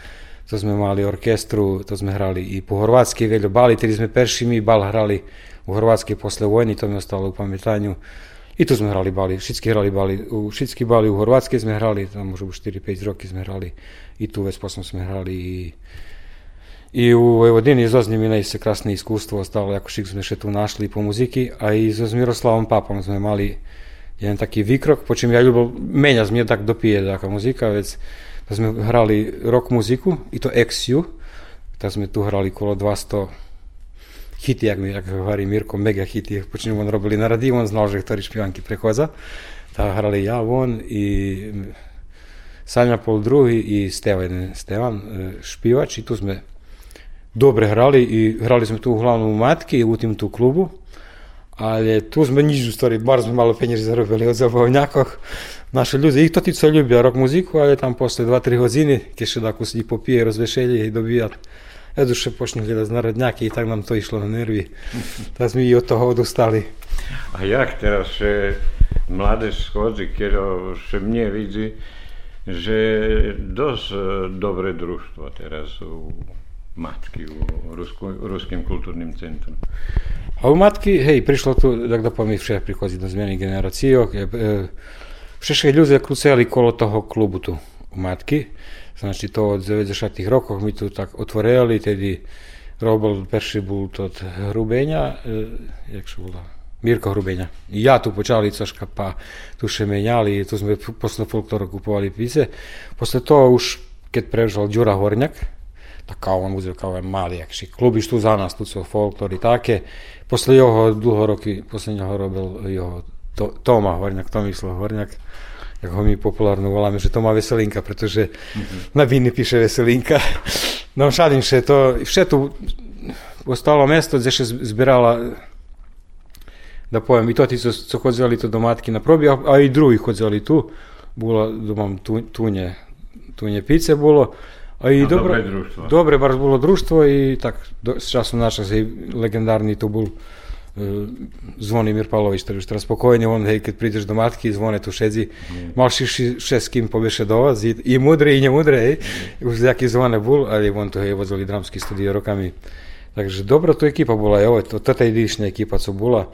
to sme mali orkestru, to sme hrali i po hrvatski veľa bali, tedy sme perši mi bal hrali u Hrvatskej posle vojny, to mi ostalo u pamätanju. I tu sme hrali bali, všetky hrali bali, u, všetky bali u Horvátskej sme hrali, tam možno 4-5 roky sme hrali, i tu već potom sme hrali i i u Vojvodini zo mi se krasne iskustvo ostalo, ako šik sme še tu našli po muziki, a i so Miroslavom Papom sme mali jeden taký výkrok, po ja ľubil, menja mi tak dopije taká muzika, vec da sme hrali rock muziku, i to XU, da sme tu hrali kolo 200 hity, jak mi hovorí Mirko, mega hity, po čím on robili na radiju, on znal, že ktorý špivanky prechodza. Da hrali ja, on i Sanja Pol drugi i Stevan, Stevan e, špivač i tu sme dobre hrali i hrali sme tu uglavnom u Matki u tim tu klubu. Ali tu sme nič u stvari, bar sme malo penježi zarobili od zabavnjakog. Naše ljudi, i to ti co ljubija rock muziku, ali tam posle 2-3 godine, keše da ako se popije razvešelje i dobija Eduše počne gledati narodnjake i tak nam to išlo na nervi. Da [LAUGHS] smo i od toho odustali. A jak teraz še mladež schodzi, keď še mne vidí, že dosť dobré družstvo teraz u Matky, u Rusku, Ruským kultúrnym centrum. A u Matky, hej, prišlo tu, tak da poviem, vše prichodzi do zmjeni generacijo. Vše ljudi kruceli kolo toho klubu tu u Matky. Znači to od 90 rokov mi tu tak otvorili, tedy robil perši bol od Hrubenja, e, jak še bolo, Mirko Hrubenja. I ja tu počali coška, pa tu še menjali, tu sme posle folklora kupovali pice. Posle to už, keď prežal Đura Hornjak, tak kao on uzeo kao je mali, jakši klubiš tu za nas, tu su folklor i take. Posle jeho dlho roky, posle njega robil jeho to, Toma Hornjak, Tomislav Hornjak, jak ho my populárno voláme, že to má veselinka, pretože mm-hmm. na víny píše veselinka. No šalim še to, vše tu ostalo mesto, kde še zbirala da poviem, i to ti co, co chodzeli tu do matky na probi, a, a i drugi chodzeli tu, bolo domam tu, tunje, tunje pice bolo, no, dobro, dobre društvo. Dobre, bar bolo društvo i tak, do, s časom naša se legendarni tu bol Zvonimir Pavlović, ktorý už teraz spokojne, on, hej, keď prídeš do matky, zvone tu mm. mal si še s kým pobešedovať, i, i mudre, i nemudre, hej, už jaký zvone bol, ale on tu, hej, vodzali dramský studio rokami. Takže dobro tu ekipa bola, evo, to, to jedinečná ekipa, co bola,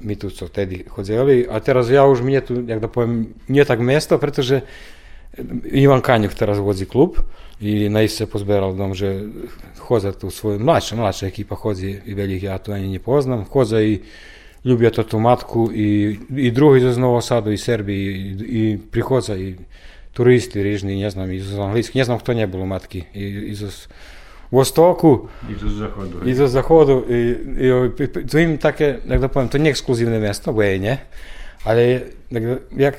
my tu co tedy chodzeli, a teraz ja už mne tu, jak da poviem, nie tak mesto, pretože Іван Канюк зараз водить клуб і наїсся позбирав там вже ходять у свою младше, младше екіпа ходить і великий, а то я не познам. Ходять і люблять оту матку, і, і другий з Нового Саду, і Сербії, і, і приходять, і туристи різні, не знам, і з англійських, не знам, хто не було матки. І, і з Востоку. І з Заходу. І з Заходу. І, і, і, то їм таке, як да то не ексклюзивне місто, бо є, не? Але як, як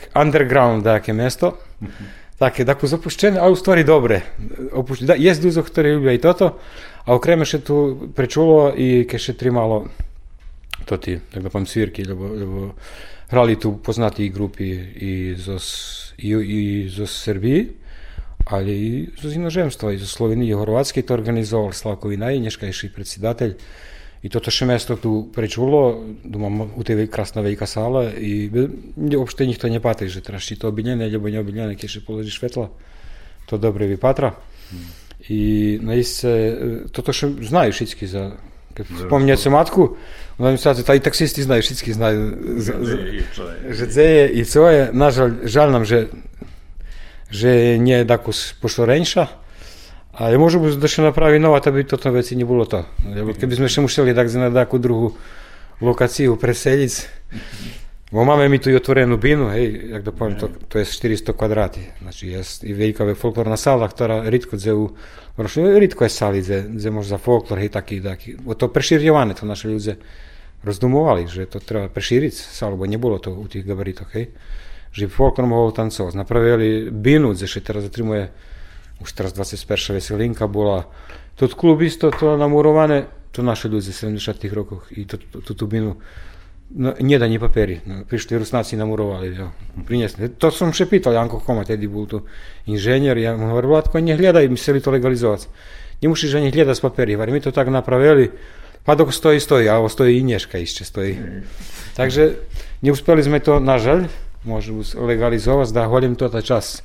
таке місто. Mm-hmm. Da Takie, tako zapuščene, a u stvari dobre. Opuš... Da, jest duzo, który lubią i to to, a okreme še tu prečulo i ke še tri malo to ti, da pam svirki, lebo, da lebo da hrali tu poznati grupi i zos, i, i zos Srbiji, ali i zos inožemstva, i zos Slovenije i Horvatske, to organizoval Slavko Vinaj, nješkajši predsjedatelj, I toto šemestok tu prečulo, думам, у тебе краснавейка сала, і обшти ніхто не патиже, траш чи то обіняне, або не обіняне, яке ще положиш ветла, то добре випатра. Mm. І наїсце, тото що знаю шицькі за Вспомню цю матку, вона мені сказала, та і таксисти знають, всі знають, що це і це. На жаль, жаль нам, що, що не так уж пошло раніше, Ale môžu byť došli napravinovať, aby toto veci nebolo to. Lebo keby sme ešte museli tak na takú druhú lokáciu presediť, bo máme mi tu i binu, hej, jak da poviem, to, to je 400 kvadrati. Znači, jest i velika je sala, ktorá ritko dze u Rošli, no, je sali dze, dze za folklor, hej, taki, taki. O to preširjevane, to naše ljudze rozdumovali, že to treba preširiti salu, bo ne to u tih gabaritoch, hej. Že folklor mohol tancovať. Napravili binu, dze še teraz zatrimuje už teraz 21. veselinka bola. Тут клуб isto to namurovane, to naše ľudia v 70 rokoch i tú, tú tubinu no, nie da ni paperi. No, prišli Rusnáci namurovali. Jo. Priniesli. To som še pýtal Janko Koma, tedy bol tu inženjer. Ja mu hovoril, Vladko, nehľadaj, my chceli to legalizovať. Nemusíš ani hľadať z papieri. My to tak napravili. Pa dok stojí, stojí, a stojí i Neška ešte stojí. Takže neúspeli sme to, nažaľ, môžu legalizovať, dá hovorím to čas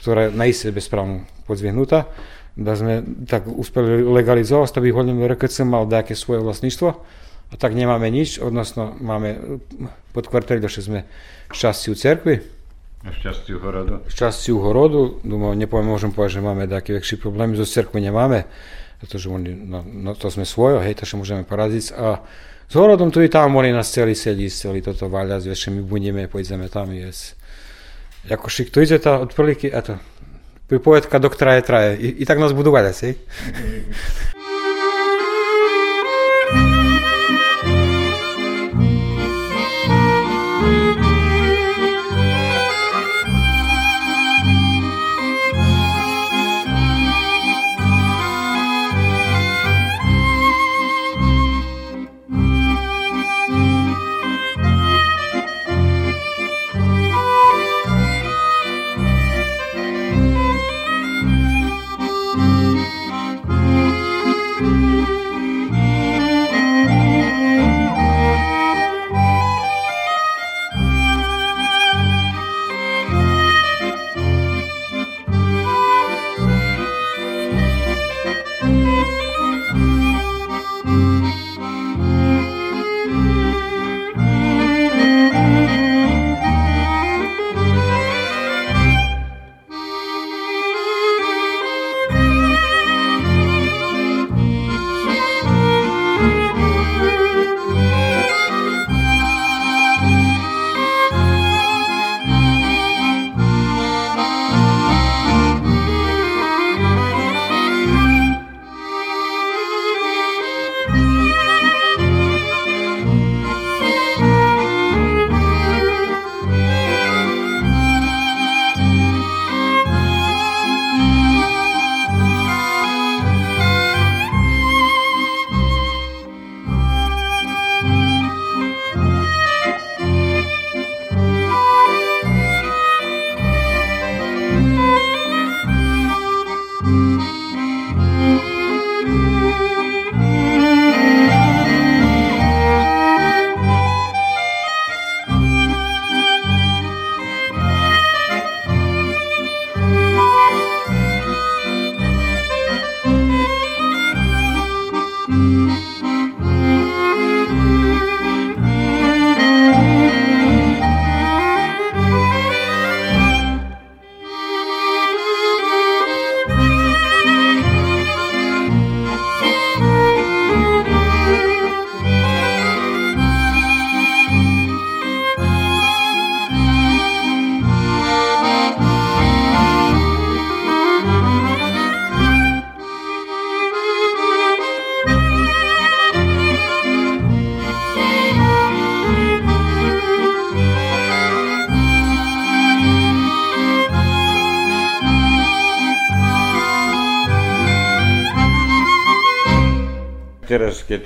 ktorá na iste bezprávno podzvihnutá, da sme tak uspeli legalizovať, aby hoďme RKC mal nejaké svoje vlastníctvo, A tak nemáme nič, odnosno máme pod kvartali došli sme šťastiu cerkvi. A šťastiu horodu. Šťastiu horodu, думаю, nepoviem, môžem povedať, že máme taký väčší problém, zo cerkvi nemáme, pretože oni, no, no, to sme svojo, hej, takže môžeme poradiť. A s horodom tu i tam oni nás chceli sedí, chceli toto vaľať, vieš, my budeme, pôjdeme tam, jes. Jakož to ide to od prvýky, a to, pripovedka doktora je traje. I, i tak nás budú vedieť,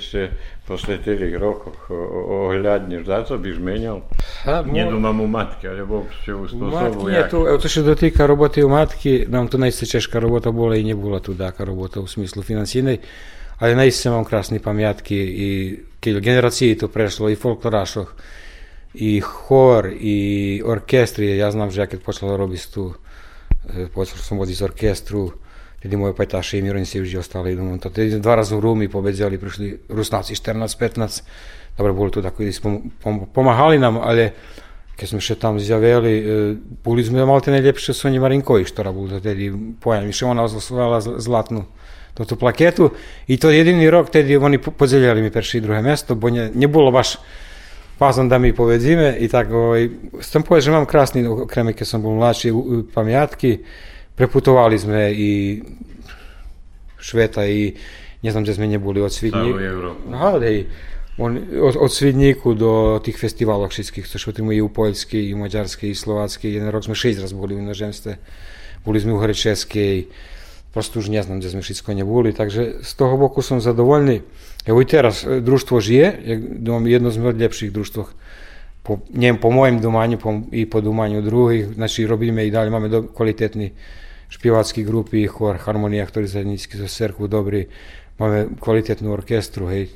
ще після 4 років оглядніш, да, тобі ж міняв. Nie do mam u matki, ale bo się usposobił jak... Nie, tu, to się dotyka roboty u matki, nam to najsce ciężka robota była i nie była tu taka robota w smyslu finansyjnej, ale najsce mam krasne pamiątki i kilka generacji to przeszło i folkloraszów, i chor, i orkiestry, ja znam, że jak poczęła robić tu, poczęła sam z orkiestru, Tedy moje pajtaše i mirovníci už ostali doma. Te dva razy Rumi pobeđali, prišli Rusnaci 14-15. Dobro, boli tu takí, smo pomahali nam, ali kad smo še tam zjavili, e, boli te najljepše su najlepšie Soni što da budu tedi pojam. Više ona ozlovala zlatnu to tu plaketu i to jedini rok tedi oni podeljali mi prvi i druge mesto, bo ne, ne bilo baš pazan da mi povedzime i tako, ovaj, sam povežem, imam krasni, kremike, sam bol mlači, pamjatki, preputovali sme i Šveta i ne znam gdje sme neboli od Svidníku. Aha, hej, on, od, od Svidníku do tých festivalov všetkých, co šutimo i u Poljskej, i u Maďarskej, i Slováckej. Jeden rok sme šest raz boli v inozemstve. Boli sme u hre Českej. Prosto už neznam, kde sme všetko neboli. Takže z toho boku som zadovoľný. Evo i teraz družstvo žije, jedno z najlepších družstv po, neviem, po mojim domanju po, i po domanju drugih, znači robíme i dalje, máme do, kvalitetni špivatski grupi i hor, harmonija, aktori zajednički za so serku dobrý. Máme kvalitetnú orkestru, hej.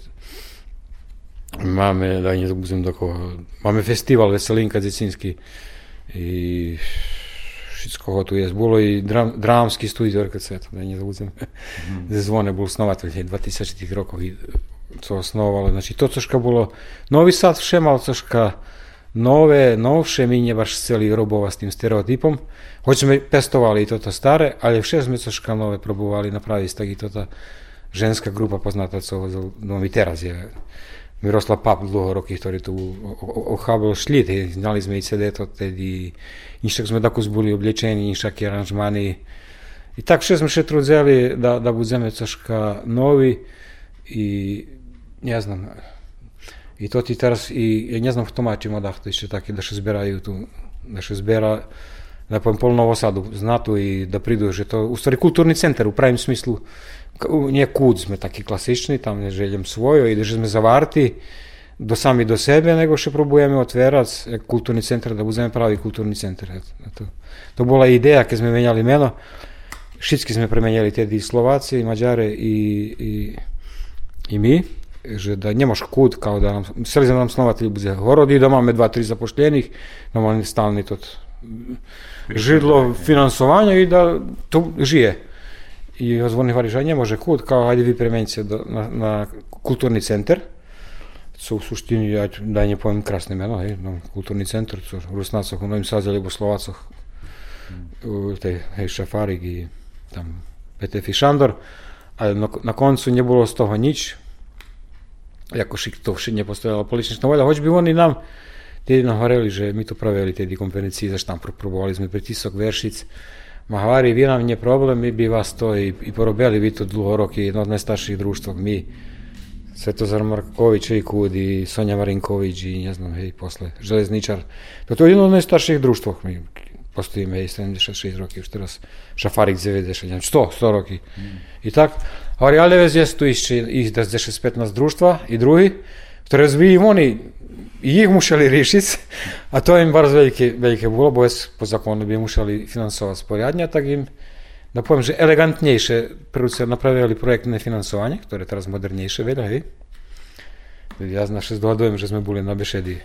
Máme, da ne budem tako, máme festival Veselinka Dzicinski i šitsko tu je. zbulo i dram, dramski studio RKC, da ne budem, mm. zvone bol snovatelj 2000 rokov, co osnovalo. Znači, to coška bolo, Novi Sad všem, ale coška nove, novše, minje baš cijeli robova s tim stereotipom. Hoće me pestovali i to tota stare, ali še sme coška nove probovali napraviti tak i tota ženska grupa poznataca ovo, no i teraz je Miroslav Pap dlugoroki, ktorý tu ochabil šlit, znali sme i CD to tedy, nišak sme tako zbuli oblečeni, nišak i aranžmani. I tak še sme še trudzeli da, da budzeme coška novi i ne znam, i to ti teraz, i ja ne znam v tomačima da ešte také, da še zberaju tu, da še zbera da poviem pol Novosadu, znatu i da pridu, že to u stvari kulturni centar u pravim smislu nie kút sme takí klasični, tam ne željem svojo i že sme zavarti do sami do sebe, nego še probujeme otverac kulturni centar, da budeme pravi kulturni centar. To, to bola ideja, keď sme menjali meno, všetky sme premenjali tedy Slováci, Mađare i, i, i mi, že da nemaš kut, kao da nam, smo nam snovati bude horodi, da máme dva, tri zapošljenih, da máme stalni tot židlo finansovanja i da to žije. I ozvoni že ne može kut, kao hajde vi premenite na, na kulturni centar, co u suštini, ja da ne poviem krasne meno, hej, no, kulturni centar, co v Rusnacoch, u Novim Saze, alebo Slovacoch, u tej, hej, Šafarik i tam Petef i Šandor, ale na, na koncu ne bolo z toho nič, jako šiktovšenje postojala politična volja, hoće bi oni nam Tedi nahvareli, že mi to pravili tedi konferenciji za štampu, probovali smo pritisok veršic, ma hvari, vi nam je problem, mi bi vas to i, i porobeli, vi to dlugorok i jedno od najstarših društva, mi Svetozar Marković, i Kud, i Sonja Marinković, i ne znam, hej, posle, Železničar. To, to je jedno od najstarših društva, mi postojimo, i 76 roki, još teraz, Šafarik 90, znači 100, 100 roki. Mm. I tak, hovorí, ale vez je tu ešte ich 15 družstva i drugi, ktoré zví oni їх мусили рішити, а то їм bardzo велике, велике було, бо по закону би мусили фінансувати спорядня, так їм no powiem, że elegantniejsze naprawiali projektne finansowanie, które teraz moderniejsze wiele. Ja z nasze zdoładujem, że my byli na Beszedi.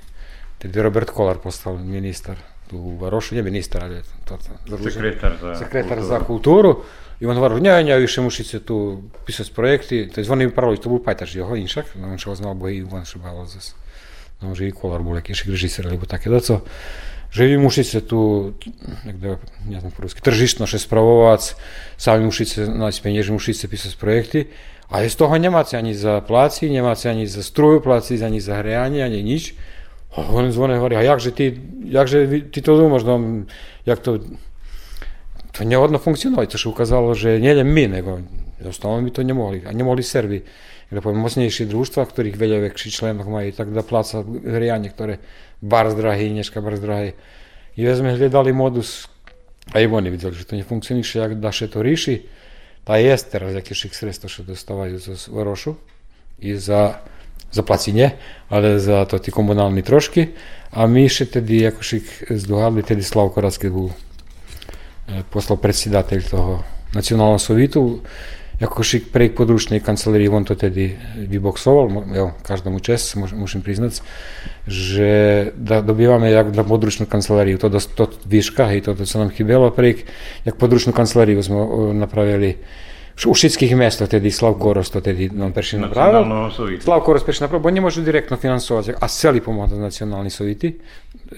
Wtedy Robert Kolar powstał minister tu w Waroszu, nie minister, ale to, to, sekretar, za, sekretar kulturu. za Іван Вару няня, і ще мушиться ту писати проекти. Тобто вони правили, то був Пайтаж його іншак, ну, він ще знав, бо і Іван Шибало зас. Ну, вже і Колар був, який ще режисер, або так, і да, це. Живі мушиться ту, як да, я знаю по-русски, торжично ще справувати, самі мушиться, на спині ж мушиться писати проекти, але з того нема це ані за плаці, нема це ані за строю плаці, ані за гряння, ані ніч. Вони дзвонять, говорять, а як же ти, як же ти то думаєш, ну, як то to nie odno funkcionovať, to se ukazalo, že nie len my, nego jednostavno mi to ne mogli, a ne mogli Srbi. Jer po moćnejšie društva, ktorých veľa väčší členok majú, tak da placa hrijanje, ktoré bar zdrahy, neška bar zdrahy. I vezme gledali modus, a i oni videli, že to ne funkcioniše, jak da še to riši, ta jest teraz jakieś sredstva, što dostavaju za Vorošu i za zaplacinje, ali za to ti komunalni troški, a mi še tedi jakošik zduhali, tedi Slavko Radski послопредседатель того національного совіту, якось прийк подручний канцелярії, він то тоді вибоксував, я кожному честь, мусимо признати, że dobivamy jak dla podruczną kancelariju, to, to wieszka i to, to, co nam chybiało, prejk, jak podruczną kancelariju jsme naprawili u wszystkich miastach, wtedy Slavko Rost to wtedy nam pierwszy naprawił. Slavko Rost pierwszy naprawił, bo nie może dyrektno finansować, a celi pomagał nacjonalni sowity,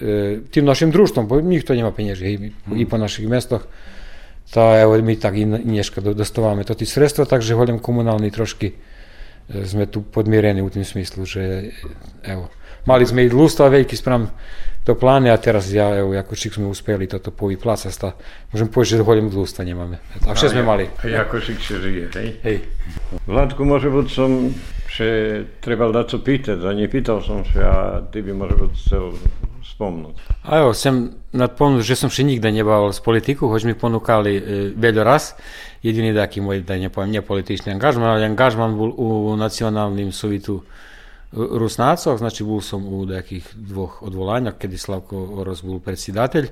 Y, tym naszym drużnom, bo nikt to nie ma pieniędzy i, i po naszych miastach. To evo, mi tak i inješka dostavamo to ti sredstva, takže volim komunalni troški sme y, tu podmireni u tim smislu, že y, evo, mali sme i lustva veliki spram do plane, a teraz ja, evo, jako šik smo uspeli toto po i placa sta, možem poći da volim lustva njemame. A še sme mali. A jako šik se žije, hej? Hej. Vladku, može bud sam še trebal da co pite, da nje pitao sam se, a ti bi može bud se spomnúť. A jo, chcem nadpomnúť, že som še nikde nebal z politiku, hoď mi ponúkali e, veľa raz. Jediný taký môj, da nepoviem, nepolitičný angažman, ale angažman bol u nacionálnym sovitu Rusnácoch, znači bol som u takých dvoch odvolaniach, kedy Slavko Oroz bol predsedateľ,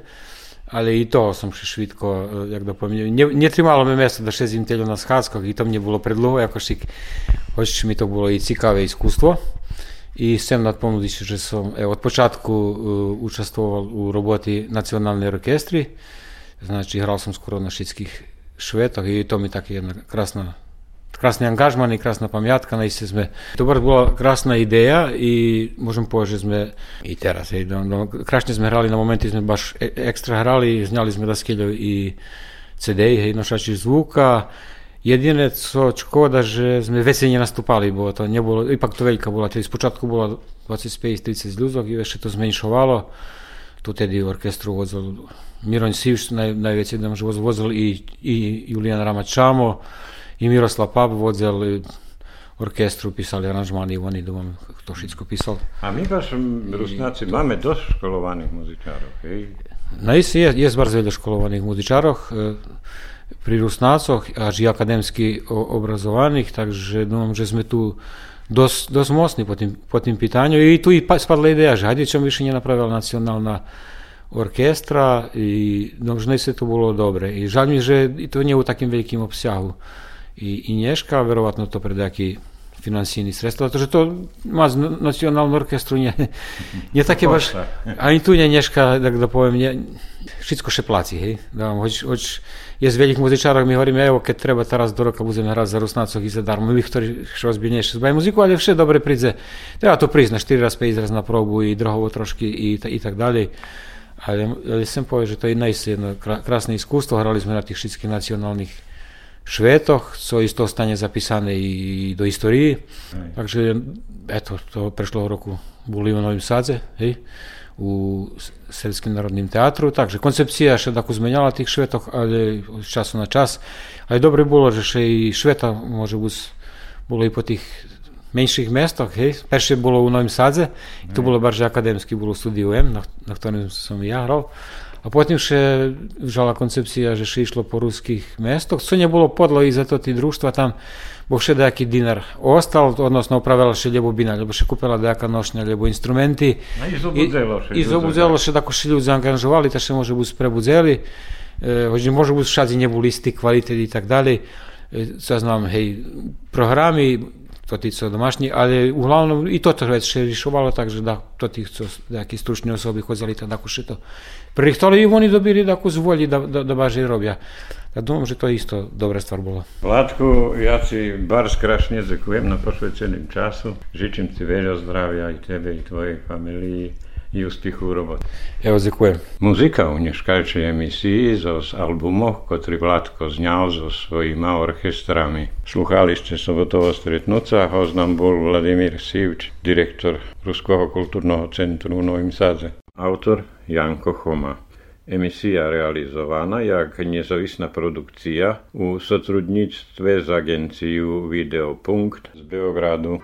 še švitko, e, jak da poviem, ne, netrimalo me mjesto da šezim telju na schadzkах, i to mne bolo predlho, ako šik, hoć mi to bolo i cikavé iskustvo. i Senad Ponudić, že sam evo, od početku uh, e, učestvoval u roboti nacionalne orkestri, znači hral sam skoro na šitskih švetah i to mi tako jedna krasna krasni angažman i krasna pamjatka na iste sme. To bar bila krasna ideja i možem povedati, da sme i teraz, i da, da, do, do, krašnje sme hrali na momenti, sme baš e, ekstra hrali, znali sme da skiljaju i CD-i, nošači zvuka, Jedine co škoda, že sme vesene nastupali, bo to nebolo, ipak to veľká bola, tedy spočatku bola 25-30 ľudí, i ešte to zmenšovalo. Tu tedy orkestru vozil Miroň Sivš, naj, da može vozil i, i Julijan Ramačamo, i Miroslav Pap vozil orkestru, pisali aranžmani, oni doma to všetko písal. A my baš Rusnáci máme dosť školovaných muzičárov, hej? Na isi je, je bardzo veľa školovaných muzičárov. Pri Rusnácoch až i akademsky obrazovaných, takže думам, že sme tu dosť, dosť mocní po tým, po tým pitanju. I tu i spadla ideja, že hajde čo više nije napravila nacionalna orkestra i možno se to bolo dobre. I žal mi, že to nije u takim velikim obsjahu. I, i Nješka, verovatno to pred jaký financijni sredstva, zato to má nacionalnu orkestru nie, nie také baš, ani tu nie Nješka, tak da poviem, nie, všetko še placi, hej. Da vám, hoď, hoď je z veľkých muzičárov, my hovoríme, evo, keď treba teraz do roka budeme hrať za Rusnácoch i za darmo, my, ktorí rozbinejšie zbajú muziku, ale vše dobre príde. Treba to na 4 raz, 5 raz na probu i drohovo trošky i, i tak ďalej. Ale, ale sem povie, že to je jedno krásne iskústvo, hrali sme na tých všetkých nacionálnych Švétoch, co isto stane zapísané i do histórii. Takže eto, to prešlo roku boli u Novým Sadze, hej, u Srpským národným teatru, takže koncepcia še tako zmenjala tých švetoch, ale z času na čas. Ale dobre bolo, že še i šveta može bus, bolo i po tých menších mestoch, hej. Peršie bolo u Novým Sadze, to bolo barže akademski, bolo studiu M, na, na ktorom som ja hral. A potom še žala koncepcija, že še išlo po ruskih mestoch, co nie bolo podlo i za to ti društva tam, bo še dejaki dinar ostal, odnosno upravila še ljebo bina, lebo še kupila dejaka nošnja, ljebo instrumenti. A i zobudzelo še. I zobudzelo še, tako še ljudi zaangažovali, ta še može bus prebudzeli, e, može bus šadzi ne buli isti kvalitet i tak dalje. Co ja znam, hej, programi, to tí, co domašní, ale uglavnom i toto vec še rišovalo, takže da, to tí, co nejaké stručné osoby chodili, tak ako to prihhtali i oni dobili da zvolji da, da, da baš i robja. Ja думам, že to isto dobra stvar bola. Vládku, ja si bar skrašne ďakujem na posveceným času. Žičím ti veľa zdravia i tebe, i tvojej familii i úspechu robot. Ja vás ďakujem. Muzika u neškajčej emisii zo z albumov, ktorý Vládko zňal so svojima orchestrami. Sluchali ste sobotovo stretnúca, host nám bol Vladimír Sivč, direktor Ruského kultúrneho centru v Novým Sadze. Autor Janko Choma. Emisija realizovana jak nezavisna produkcija u sotrudnictve z agenciju Videopunkt z Beogradu.